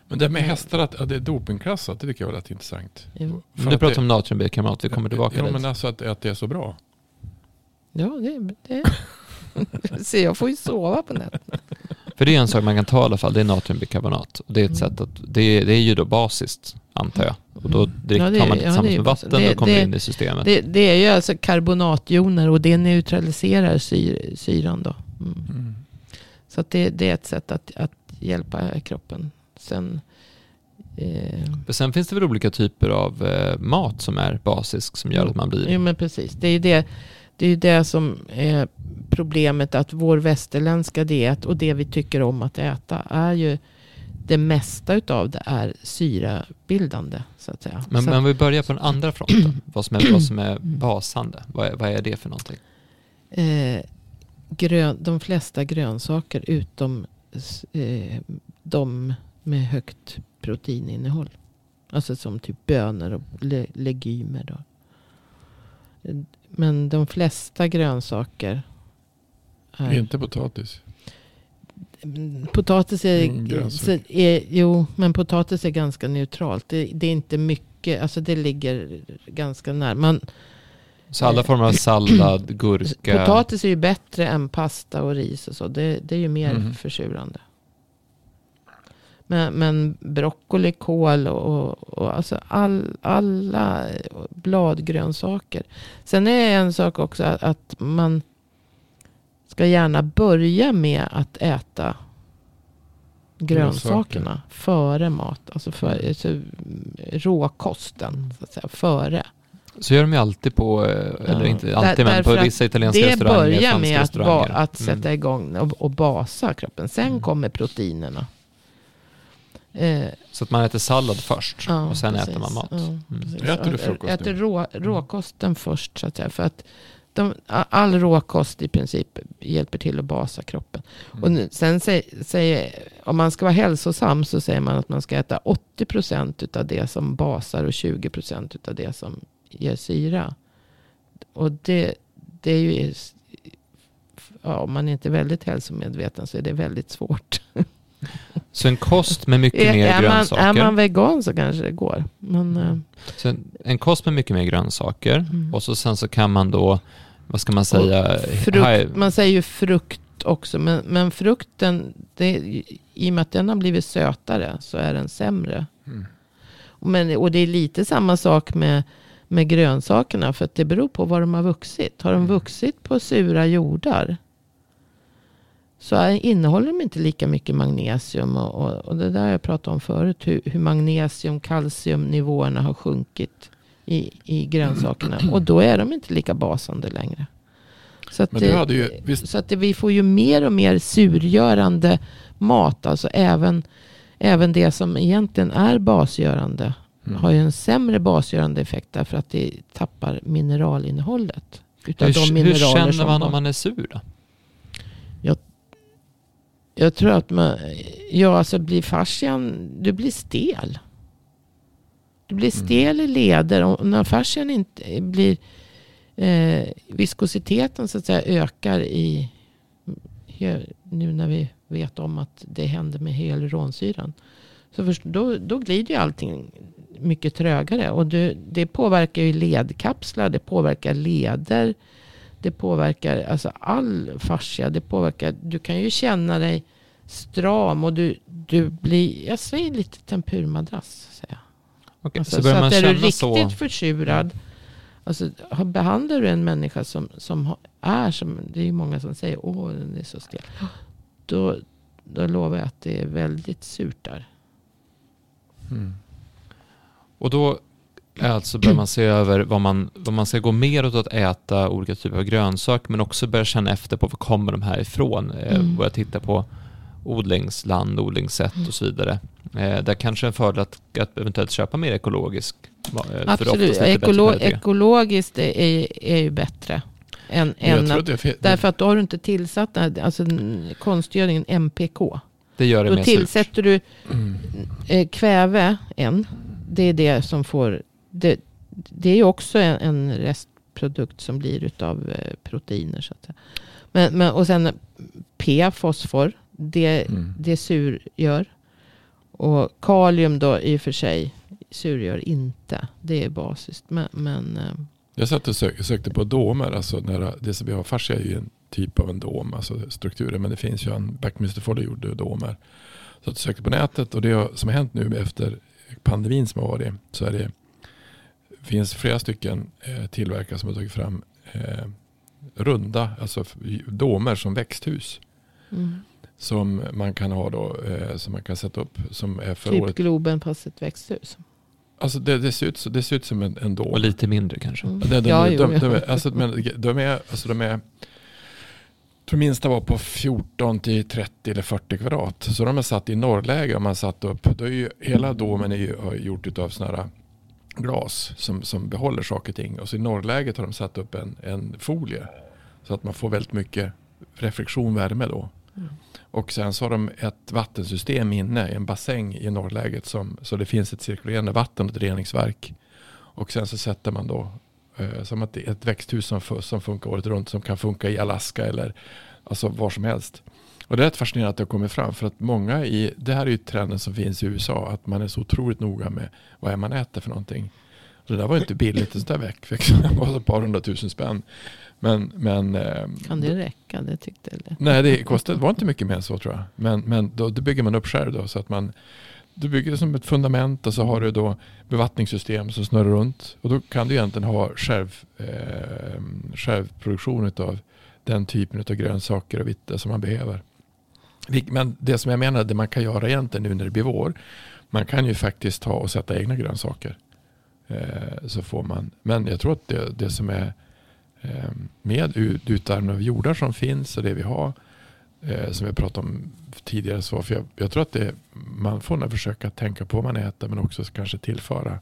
Men det med hästar, att, att det är dopingklassat, det tycker jag var rätt intressant. Jo. För Du pratar om natriumbikarbonat, vi kommer tillbaka Ja, dit. men alltså att, att det är så bra. Ja, det, det. Så jag får ju sova på nätterna. För det är en sak man kan ta i alla fall, det är natriumbikarbonat. Och det är ett Mm. sätt att, det är, det är ju då basiskt, antar jag. Och då drick, Ja, det tar man det ja, tillsammans det är med vatten Det- och kommer det- in i systemet. Det, det är ju alltså karbonatjoner och det neutraliserar syr, syran då. Mm. Mm. Så att det, det är ett sätt att, att hjälpa kroppen. Sen, eh, sen finns det väl olika typer av eh, mat som är basisk som gör att man blir... Jo men precis. Det är ju det, det, är ju det som är problemet. Att vår västerländska diet och det vi tycker om att äta är ju det mesta utav det är syrabildande. Så att säga. Men, så men vi börjar på den andra fronten. vad, som är, vad som är basande. Vad är, vad är det för någonting? eh, grön, de flesta grönsaker utom eh, de med högt proteininnehåll. Alltså som typ bönor och le, legumer. Då. Men de flesta grönsaker är... Inte potatis. Mm, Potatis är, Mm, är... Jo, men potatis är ganska neutralt. Det, det är inte mycket. Alltså det ligger ganska nära. Man, Så alla former av sallad, gurka... Potatis är ju bättre än pasta och ris och så. Det, det är ju mer Mhm. försurande. Men, men broccoli, kål och, och, och alltså all, alla bladgrönsaker. Sen är det en sak också att, att man ska gärna börja med att äta grönsakerna Grönsaker. före mat. Alltså för, alltså, råkosten, så att säga, före. Så gör de ju alltid på, eh, eller Ja. inte Där- alltid, men på vissa italienska Det restauranger, börjar franska med att, ba, att Mm. sätta igång och, och basa kroppen. Sen Mm. kommer proteinerna. Eh, Så att man äter sallad först ja, och sen precis. äter man mat. Ja, Mm. Äter du frukost Äter nu? rå, råkosten först så att säga. För att de, all råkost i princip hjälper till att basa kroppen. Mm. Och sen säger, om man ska vara hälsosam så säger man att man ska äta 80% av det som basar och 20% av det som ger syra. Och det, det är ju, ja, om man inte är väldigt hälsomedveten så är det väldigt svårt. Så en kost med mycket mer är, man, grönsaker. är man vegan så kanske det går. Men, eh, Så en, en kost med mycket mer grönsaker. Mm. Och så sen så kan man då, vad ska man säga? frukt, hi- man säger ju frukt också. Men, men frukten, det, i och med att den har blivit sötare så är den sämre. Mm. Men, och det är lite samma sak med, med grönsakerna. För att det beror på var de har vuxit. Har de Mm. vuxit på sura jordar. Så är, innehåller de inte lika mycket magnesium. Och, och, och det där jag pratade om förut. Hur, hur magnesium, kalciumnivåerna har sjunkit i, i grönsakerna. Och då är de inte lika basande längre. Så att, det- hade ju, visst, så att det, vi får ju mer och mer surgörande mat. Alltså även, även det som egentligen är basgörande mm. har ju en sämre basgörande effekt därför att det tappar mineralinnehållet. Utav de Hur, hur mineraler känner som man bas- om man är sur då? Jag tror att man, ja alltså blir fascian, du blir stel. Du blir Mm. stel i leder och när fascian inte blir, eh, viskositeten så att säga ökar i, nu när vi vet om att det händer med hyaluronsyran. Så först, då, då glider ju allting mycket trögare och det, det påverkar ju ledkapslar, det påverkar leder. Det påverkar alltså all fascia. Det påverkar, du kan ju känna dig stram och du, du blir, jag säger lite tempurmadrass. Säger jag. Okej, Alltså, så så att är du riktigt så. försurad. Alltså, behandlar du en människa som, som är som, det är ju många som säger åh den är så stel. Då, då lovar jag att det är väldigt surt där. Mm. Och då alltså bör man se över vad man, vad man ska gå mer åt att äta olika typer av grönsaker men också börja känna efter på var kommer de här ifrån. Eh, Mm. Börja titta på odlingsland, odlingssätt och så vidare. Eh, där kanske en fördel att, att eventuellt köpa mer ekologisk. eh, för Absolut, Ekolo- ekologiskt är, är, är ju bättre. Än, än att, det därför att då har du inte tillsatt alltså, konstgödningen MPK. Det gör det Då mer surt. tillsätter du Mm. eh, kväve en. Det är det som får... Det, det är ju också en, en restprodukt som blir utav eh, proteiner. Så att. Men, men, och sen P, fosfor. Det, Mm. det surgör. Och kalium då i och för sig surgör inte. Det är basiskt. Men, men eh, Jag satt och sök, sökte på domer. Alltså när det som vi har fascia är ju en typ av en dom. Alltså strukturer. Men det finns ju en, Backminster Foley gjorde domer. Så jag sökte på nätet och det som har hänt nu efter pandemin som har varit. Så är det finns flera stycken eh, tillverkare som har tagit fram eh, runda, alltså domer som växthus. mm. Som man kan ha då, eh, som man kan sätta upp som är för typ året. Globen fast ett växthus. Alltså det, det, ser ut, det ser ut som en, en dom. Och lite mindre kanske. Mm. De, de, Ja, de, jo, de, ja. de, är- alltså, men, de är, alltså de är, tror minsta var på 14 till 30 eller 40 kvadrat. Så de är satt i norrläge och man satt upp, då är ju, hela domen är ju har gjort av sådana här glas som, som behåller saker och ting. Och så i norrläget har de satt upp en, en folie. Så att man får väldigt mycket reflektion, värme då. Mm. Och sen så har de ett vattensystem inne, en bassäng i norrläget. Som, så det finns ett cirkulerande vatten och ett reningsverk. Och sen så sätter man då eh, som ett, ett växthus som, som funkar året runt. Som kan funka i Alaska eller alltså var som helst. Och det är rätt fascinerande att det har kommit fram. För att många i, det här är ju trenden som finns i USA. Att man är så otroligt noga med vad är man äter för någonting. Och det där var ju inte billigt. Det där väck, väck, det var ett par hundratusen spänn. Men, men eh, Kan det räcka? Det tyckte jag. Nej, det kostade, var inte mycket mer än så tror jag. Men, men då, då bygger man upp själv då. Så att man, du bygger det som ett fundament och så har du då bevattningssystem som snurrar runt. Och då kan du egentligen ha själv, eh, självproduktion av den typen av grönsaker och vitt som man behöver. Men det som jag menar, det man kan göra egentligen nu när det blir vår. Man kan ju faktiskt ta och sätta egna grönsaker. Eh, så får man. Men jag tror att det, det som är eh, med ut- utarmning av jordar som finns och det vi har. Eh, som vi pratade om tidigare. Så för jag, jag tror att det, man får nog försöka tänka på vad man äter men också kanske tillföra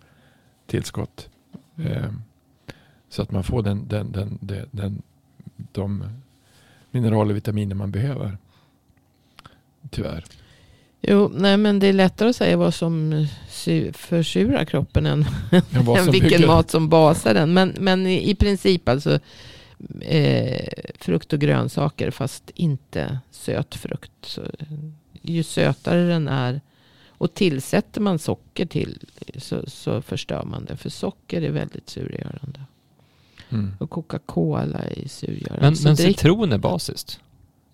tillskott. Eh, så att man får den, den, den, den, den, de mineraler och vitaminer man behöver. Tyvärr. Jo, nej men det är lättare att säga vad som försurar kroppen än, än vilken bygger- mat som basar den. Men, men i, i princip alltså eh, frukt och grönsaker fast inte söt frukt. Så, ju sötare den är och tillsätter man socker till så, så förstör man det. För socker är väldigt surgörande. Mm. Och Coca-Cola är surgörande. Men, men citron är basiskt?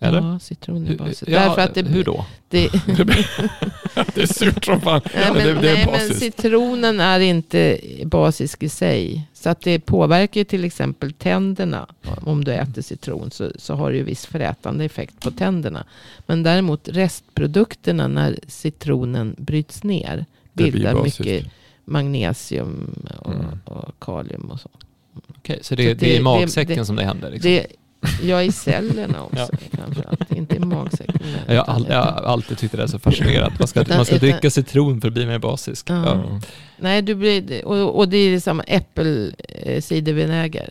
Eller? Ja, citron är basiskt. ja, Därför att det, hur då? det, det är surt som fan. Nej, men, det, det nej, men citronen är inte basisk i sig. Så att det påverkar ju till exempel tänderna. Om du äter citron så, så har det ju viss frätande effekt på tänderna. Men däremot restprodukterna när citronen bryts ner bildar mycket, magnesium och, Mm. och kalium och så. Okej, så det, Så det, det- är i magsäcken det- som det händer? Liksom. Ja, i cellerna också framförallt. Inte i magsäcken. jag, har all, jag har alltid tyckt det är så fascinerande. Man ska, Utan- man ska utan- dricka citron för att bli mer basisk. Ja. Ja. Nej, du blir, och, och det är samma äppelcidervinäger.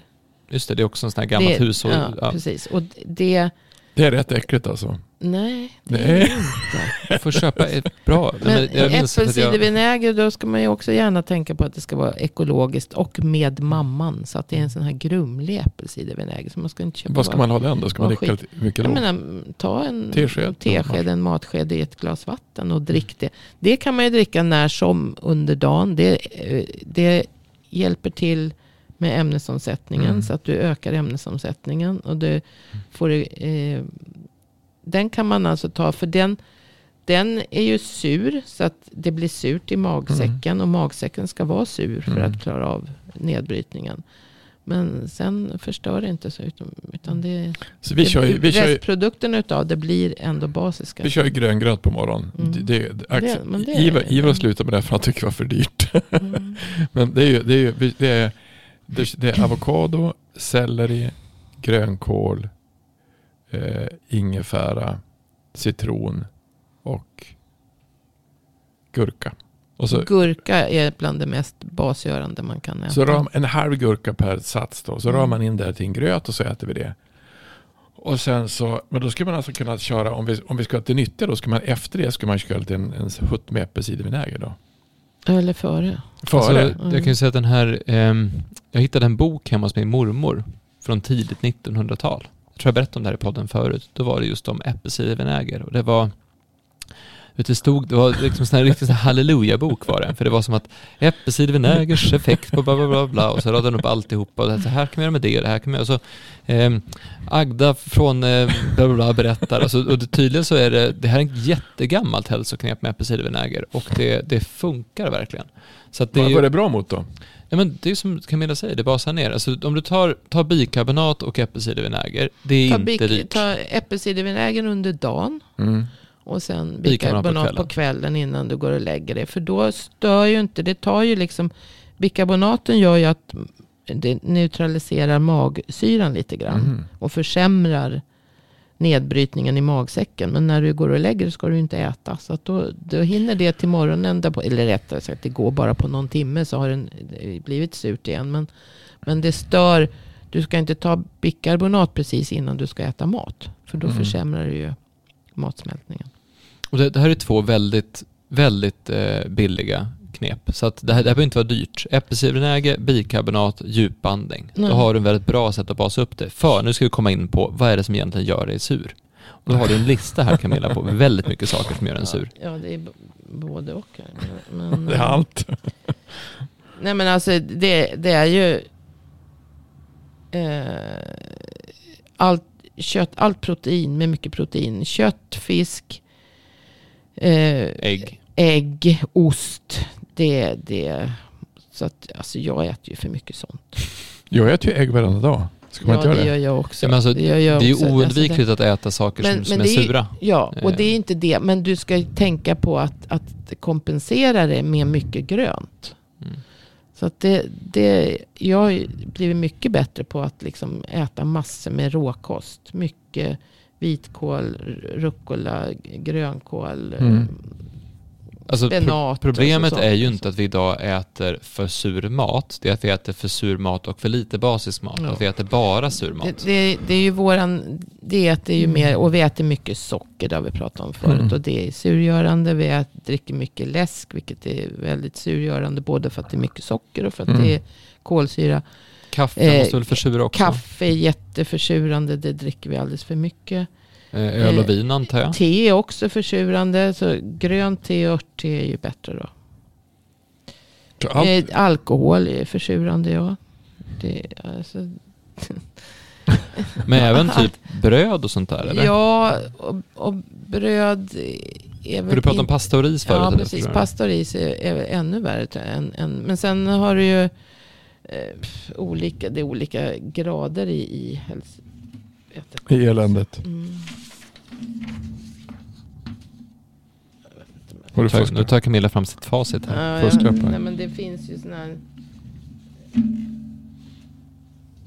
Just det, det är också en sån här gammalt det, hushåll. Ja, Ja. precis. Och det, Det är rätt äckligt alltså. Nej, det Nej. är det inte. Jag får köpa ett bra. Men jag äppelcidervinäger, då ska man ju också gärna tänka på att det ska vara ekologiskt och med mamman. Så att det är en sån här grumlig äppelcidervinäger. Så man ska inte köpa Vad ska man ha den då? Ska man dricka mycket Jag då? menar, ta en Tesked. tesked, en matsked i ett glas vatten och drick det. Det kan man ju dricka när som under dagen. Det, eh, det hjälper till med ämnesomsättningen Mm. så att du ökar ämnesomsättningen. Och det får, eh, den kan man alltså ta för den, den är ju sur så att det blir surt i magsäcken. Och magsäcken ska vara sur för Mm. att klara av nedbrytningen. Men sen förstör det inte så. Utan, utan det, Så vi, kör ju, vi, kör Restprodukten utav det blir ändå basiska. vi kör ju gröngröt på morgonen. Mm. Det, det, Det- det- Ivar, Ivar slutade med det för han tycker det var för dyrt. Mm. Men det är ju, det är, ju, det är, det, det är avokado, selleri, grönkål, eh, ingefära, citron och gurka. Och så, Gurka är bland det mest basgörande man kan äta. så ram, en halv gurka per sats då. Så Mm. ramar man in det till en gröt och så äter vi det. Och sen så, men då skulle man alltså kunna köra, om vi, om vi ska till nytta då, ska man efter det ska man köra lite en, en hutt med äppelcidervinäger då. Eller före. Före? Alltså, jag kan ju säga att den här, ehm, jag hittade en bok hemma hos min mormor från tidigt 1900-tal. Tror jag berättade om det här i podden förut. Då var det just om äppelcidervinäger och det var det, stod, det var liksom en riktig halleluja-bok var det. För det var som att äppelcidervinägers effekt på bla bla bla bla. Och så radade den upp alltihopa. Och så här kan man göra med det och det här kan man göra. Så ehm, Agda från eh, bla bla bla berättar. Alltså, och det, tydligen så är det, det här är ett jättegammalt hälsoknep med äppelcidervinäger. Och det, det funkar verkligen. Så att det Vad var det bra mot då? Ja, men det är som Camilla säger, det basar ner. Alltså, om du tar, tar bikarbonat och äppelcidervinäger, det är Ta, inte dyrt. ta äppelcidervinägern under dagen. Mm. Och sen Bikarbonat på bikarbonat på kvällen. kvällen innan du går och lägger dig. För då stör ju inte, det tar ju liksom, bikarbonaten gör ju att det neutraliserar magsyran lite grann. Mhm. Och försämrar nedbrytningen i magsäcken. Men när du går och lägger ska du inte äta. Så att då, då hinner det till morgonen, därpå, eller rättare sagt det går bara på någon timme så har den det blivit surt igen. Men, men det stör, du ska inte ta bikarbonat precis innan du ska äta mat. För då Mm. försämrar det ju matsmältningen. Och det, det här är två väldigt, väldigt eh, billiga knep. Så att det här, det här behöver inte vara dyrt. Äppelcidervinäger, bikarbonat, djupandning. Nej. Då har du en väldigt bra sätt att basa upp det. För nu ska vi komma in på vad är det som egentligen gör dig sur. Och då har du en lista här Camilla på väldigt mycket saker som gör en sur. Ja, det är b- både och. här. Men, Det är allt. Nej men alltså det, det är ju eh, allt kött, allt protein med mycket protein. Kött, fisk, eh, Ägg. ägg, ost. Det, det, så att alltså jag äter ju för mycket sånt. Jag äter ju ägg varenda dag. Ska man Ja inte det göra gör det? jag också. Ja, men alltså, det gör jag Det är ju också. Alltså, oundvikligt att äta saker Men- som, men som är det är sura. Ja, och det är Eh. inte det. Men du ska ju tänka på att, att kompensera det med mycket grönt. Mm. Så att det, det, jag har blivit mycket bättre på att liksom äta massor med råkost. Mycket vitkål, rucola, grönkål, Mm. Eh, Alltså, pro- problemet är ju inte att vi idag äter för sur mat. Det är att vi äter för sur mat och för lite basisk mat. Ja. Att vi äter bara sur mat. Det, det, det är ju våran diet är ju mer, och vi äter mycket socker, det har vi pratat om förut. Mm. Och det är surgörande. Vi äter, dricker mycket läsk, vilket är väldigt surgörande. Både för att det är mycket socker och för att Mm. det är kolsyra. Kaffe Eh, måste väl försura också? Kaffe är jätteförsurande, det dricker vi alldeles för mycket. Eh, Öl och vin antar jag. Te är också försurande, så grönt te och örtte är ju bättre då. Allt, Eh, alkohol är försurande, ja. Det, alltså, Men även typ bröd och sånt där eller? ja, och, och bröd är För du pratade om pasta och ris förut. Ja, precis. Pasta och ris är, ännu värre. Än, än, men sen har du ju eh, olika, det är olika grader i, i hälso... I eländet. Mm. Jag vet inte, Har du Tar- Nu tar Camilla fram sitt facit här. Ja, ja, nej, men det finns ju såna här...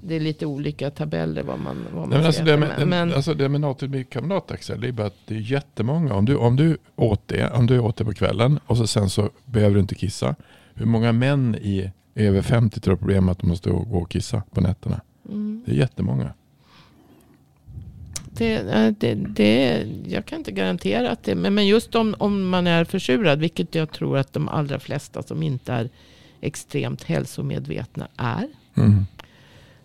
Det är lite olika tabeller vad man, vad man Nej, men alltså, det med, men, alltså det med natriumbikarbonat Axel, det är bara att det är jättemånga. Om du, om du åt det, om du åt det på kvällen och så sen så behöver du inte kissa. Hur många män i över 50 tror problem att de måste gå och kissa på nätterna? mm, Det är jättemånga. Det, det, det, jag kan inte garantera att det men, men just om, om man är försurad, vilket jag tror att de allra flesta som inte är extremt hälsomedvetna är. Mm.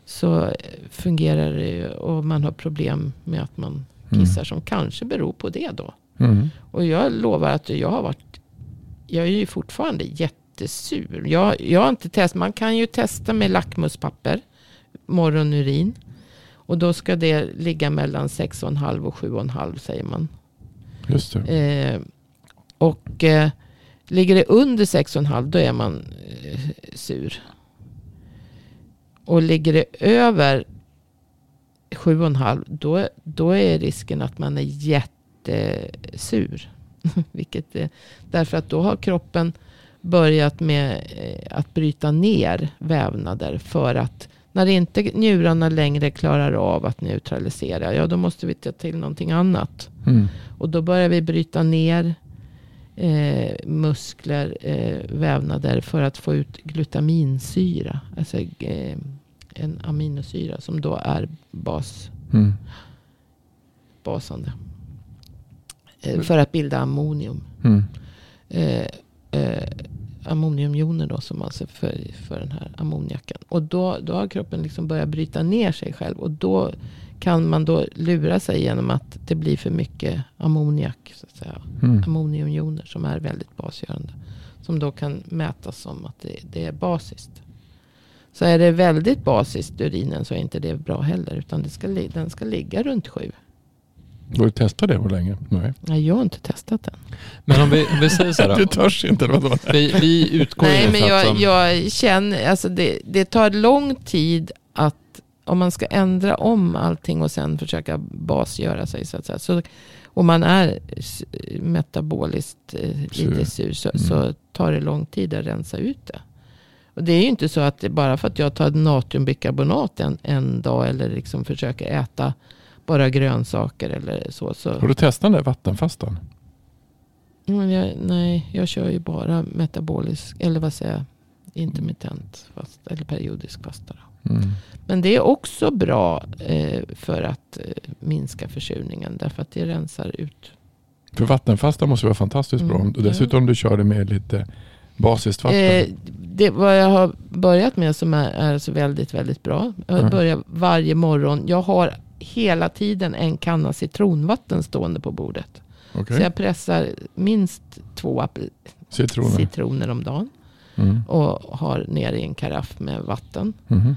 Så fungerar det ju och man har problem med att man kissar som kanske beror på det då. Mm. Och jag lovar att jag har varit, jag är ju fortfarande jättesur. Jag, jag har inte testat, man kan ju testa med lackmuspapper, morgonurin. Och då ska det ligga mellan 6,5 och 7,5 säger man. Just det. Eh, och eh, ligger det under 6,5 då är man eh, sur. Och ligger det över 7,5 då, då är risken att man är jättesur. Vilket är, därför att då har kroppen börjat med eh, att bryta ner vävnader för att när inte njurarna längre klarar av att neutralisera, ja då måste vi ta till någonting annat. Mm. Och då börjar vi bryta ner eh, muskler, eh, vävnader för att få ut glutaminsyra. Alltså eh, en aminosyra som då är bas, Mm. basande. Eh, för att bilda ammonium. Mm. Ammoniumjoner då som alltså för, för den här ammoniaken. Och då, då har kroppen liksom börjat bryta ner sig själv. Och då kan man då lura sig genom att det blir för mycket ammoniak. Så att säga. Mm. Ammoniumjoner som är väldigt basgörande. Som då kan mätas som att det, det är basiskt. Så är det väldigt basiskt urinen så är inte det bra heller. Utan det ska, den ska ligga runt sju. Har du testat det hur länge? Nej. Nej, jag har inte testat den. Men om vi, om vi säger så här Du törs inte vadå? Vi, vi utgår Nej, men jag, de, jag känner, alltså det, det tar lång tid att, om man ska ändra om allting och sen försöka basgöra sig så att säga. Så, och man är metaboliskt eh, Sur. lite sur så, Mm. så tar det lång tid att rensa ut det. Och det är ju inte så att det bara för att jag tar natriumbikarbonat en, en dag eller liksom försöker äta bara grönsaker eller så. så Har du testat den vattenfastan? men jag, nej, jag kör ju bara metabolisk, eller vad säger jag, intermittent fast, eller periodisk fasta. Mm. Men det är också bra eh, för att eh, minska försurningen. Därför att det rensar ut. För vattenfasta måste vara fantastiskt bra. Mm. Och dessutom om du kör det med lite basiskt vatten. Eh, det, vad jag har börjat med som är, är så väldigt, väldigt bra. Jag Mm. börjar varje morgon. Jag har hela tiden en kanna citronvatten stående på bordet. Okej. Så jag pressar minst två Citroner. citroner om dagen. Mm. Och har nere i en karaff med vatten. Mhm.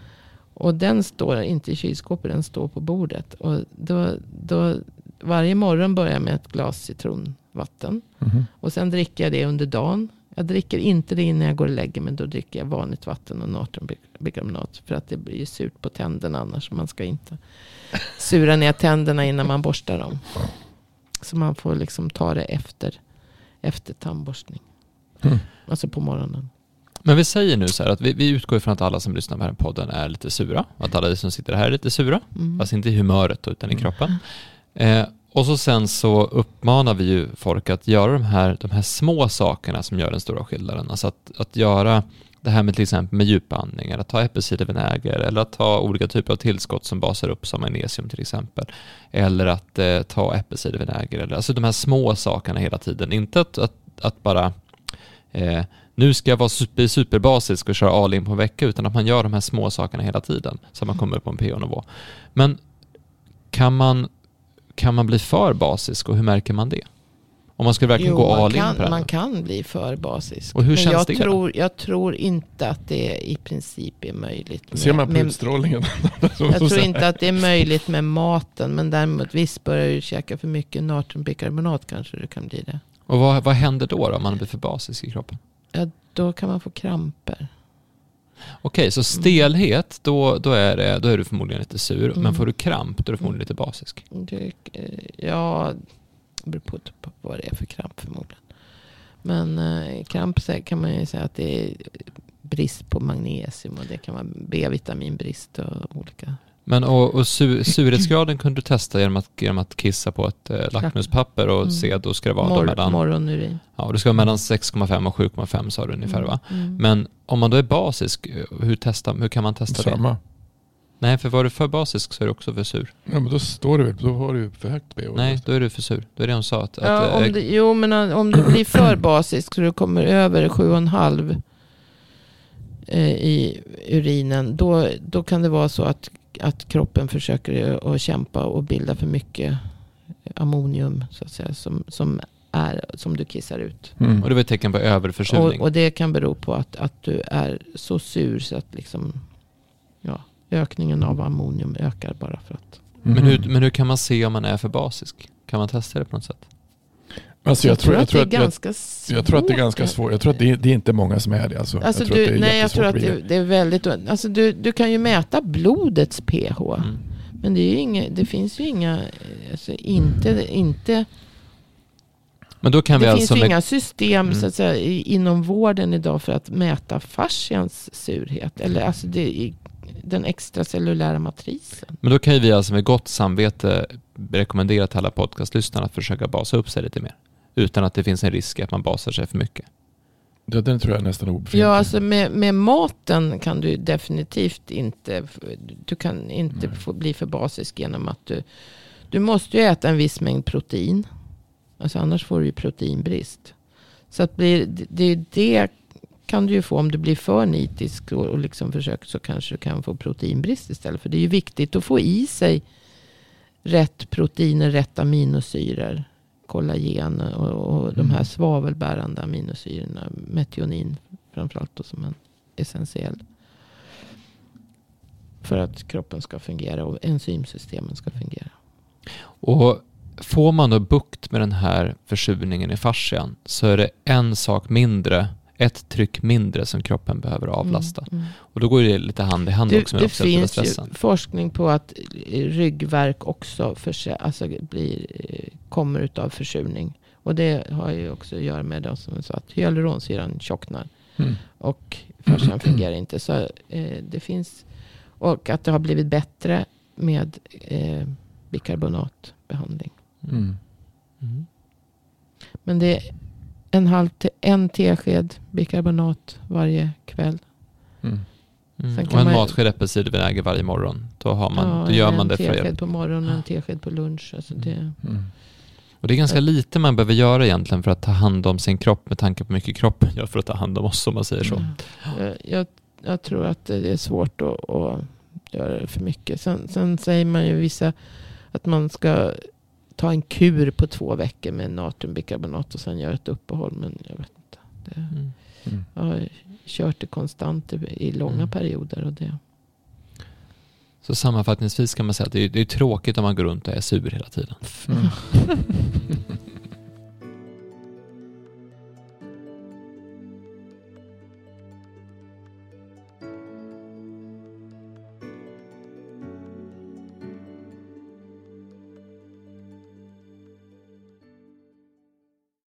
Och den står inte i kylskåpet, den står på bordet. Och då, då, varje morgon börjar jag med ett glas citronvatten. Mhm. Och sen dricker jag det under dagen. Jag dricker inte det innan jag går och lägger mig. Då dricker jag vanligt vatten och natriumbikarbonat. För att det blir ju surt på tänderna annars. Man ska inte sura ner tänderna innan man borstar dem. Så man får liksom ta det efter, efter tandborstning. Mm. Alltså på morgonen. Men vi säger nu så här att vi, vi utgår ifrån att alla som lyssnar på den här podden är lite sura. Att alla som sitter här är lite sura. Mm. Fast inte i humöret utan i Mm. kroppen. Eh, och så sen så uppmanar vi ju folk att göra de här, de här små sakerna som gör den stora skillnaden. Alltså att, att göra det här med till exempel med djupandning, eller att ta äppelcidervinäger, eller att ta olika typer av tillskott som basar upp som magnesium till exempel. Eller att eh, ta äppelcidervinäger, eller, alltså de här små sakerna hela tiden. Inte att, att, att bara eh, nu ska jag vara super, superbasisk och köra all in på en vecka, utan att man gör de här små sakerna hela tiden, så att man kommer upp på en pH-nivå. Men kan man, kan man bli för basisk och hur märker man det? Om man skulle verkligen gå man all in kan, på det man kan bli för basisk. Och hur Men känns jag det? Tror, jag tror inte att det i princip är möjligt. Med, Ser man på med, utstrålningen? jag tror inte att det är möjligt med maten. Men däremot visst börjar du käka för mycket natriumbikarbonat kanske det kan bli det. Och vad, vad händer då, då om man blir för basisk i kroppen? Ja, då kan man få kramper. Okej, så stelhet, då, då, är det, då är du förmodligen lite sur. Mm. Men får du kramp, då är du förmodligen lite basisk. Det, eh, ja, det beror på på vad det är för kramp förmodligen. Men eh, kramp kan man ju säga att det är brist på magnesium och det kan vara B-vitaminbrist och olika. Men och, och su, surhetsgraden kunde du testa genom att, genom att kissa på ett eh, lackmuspapper och Mm. se, då ska det vara då Mor- mellan, morgonurin. ja, det ska vara mellan 6,5 och 7,5 sa du ungefär va? Mm. Men om man då är basisk, eh, hur, testa, hur kan man testa det? Samma. Nej, för var du för basisk så är du också för sur. Ja, men då står det väl, då har du för högt pH. Nej, då är du för sur. Det är det hon sa. Att, Ja, att, eh, om det, jo, men eh, om du blir för basisk så du kommer över 7,5 eh, i urinen. Då, då kan det vara så att, att kroppen försöker att kämpa och bilda för mycket ammonium så att säga, som, som, är, som du kissar ut. Mm. och det var ett tecken på överförsurning. Och, och det kan bero på att, att du är så sur så att liksom, ja, ökningen av ammonium ökar bara för att. Mm. men, hur, men hur kan man se om man är för basisk? Kan man testa det på något sätt? Alltså jag, tror, jag, tror att, det är jag, ganska svårt. jag tror att det är ganska svårt. Jag tror att det är, det är inte många som är det. Alltså, Alltså jag tror att det du, är nej, jag tror att det, det är väldigt... Alltså du, du kan ju mäta blodets pH. Mm. Men det, är ju inga, det finns ju inga... Alltså inte, inte, Men då kan vi det alltså finns ju med, inga system Mm. så att säga, inom vården idag för att mäta fascians surhet. Eller alltså det, i den extracellulära matrisen. men då kan ju vi alltså med gott samvete rekommendera till alla podcastlyssnare att försöka basa upp sig lite mer. Utan att det finns en risk att man basar sig för mycket. Ja, den tror jag är nästan obefintlig. Ja, alltså med, med maten kan du definitivt inte... Du kan inte få bli för basisk genom att du... Du måste ju äta en viss mängd protein. Alltså annars får du ju proteinbrist. Så att blir, det, det kan du ju få om du blir för nitisk och, och liksom försöker så kanske du kan få proteinbrist istället. För det är ju viktigt att få i sig rätt proteiner, rätt aminosyror. Kollagen och, och de här Mm. svavelbärande aminosyrorna. Metionin framförallt då som en essentiell. För att kroppen ska fungera och enzymsystemen ska fungera. Och får man då bukt med den här försurningen i fascian så är det en sak mindre, ett tryck mindre som kroppen behöver avlasta. Mm, mm. Och då går det lite hand i hand Det, också med den det finns ju forskning på att ryggverk också förse, alltså blir, eh, kommer utav försurning. Och det har ju också att göra med det som sa, att hyaluronsyran tjocknar Mm. och fascian fungerar inte. Så eh, det finns, och att det har blivit bättre med eh, bikarbonatbehandling. Mm. Mm. Men det är en, halv te, en tesked bikarbonat varje kväll. Mm. Mm. Sen Och en man- matsked äppelcidervinäger varje morgon. Då, har man, Ja, då gör en man det för tesked på morgonen och en tesked på lunch. Alltså det, Mm. Och det är ganska lite man behöver göra egentligen för att ta hand om sin kropp med tanke på hur mycket kroppen gör för att ta hand om oss om man säger så. Ja. Jag, jag, jag tror att det är svårt att, att göra det för mycket. Sen, sen säger man ju vissa att man ska ta en kur på två veckor med natriumbikarbonat och sen göra ett uppehåll. Men jag vet inte. Det, Mm. Mm. jag har kört det konstant i, i långa Mm. perioder. Och det. Så sammanfattningsvis kan man säga att det är, det är tråkigt om man går runt och är sur hela tiden. Mm.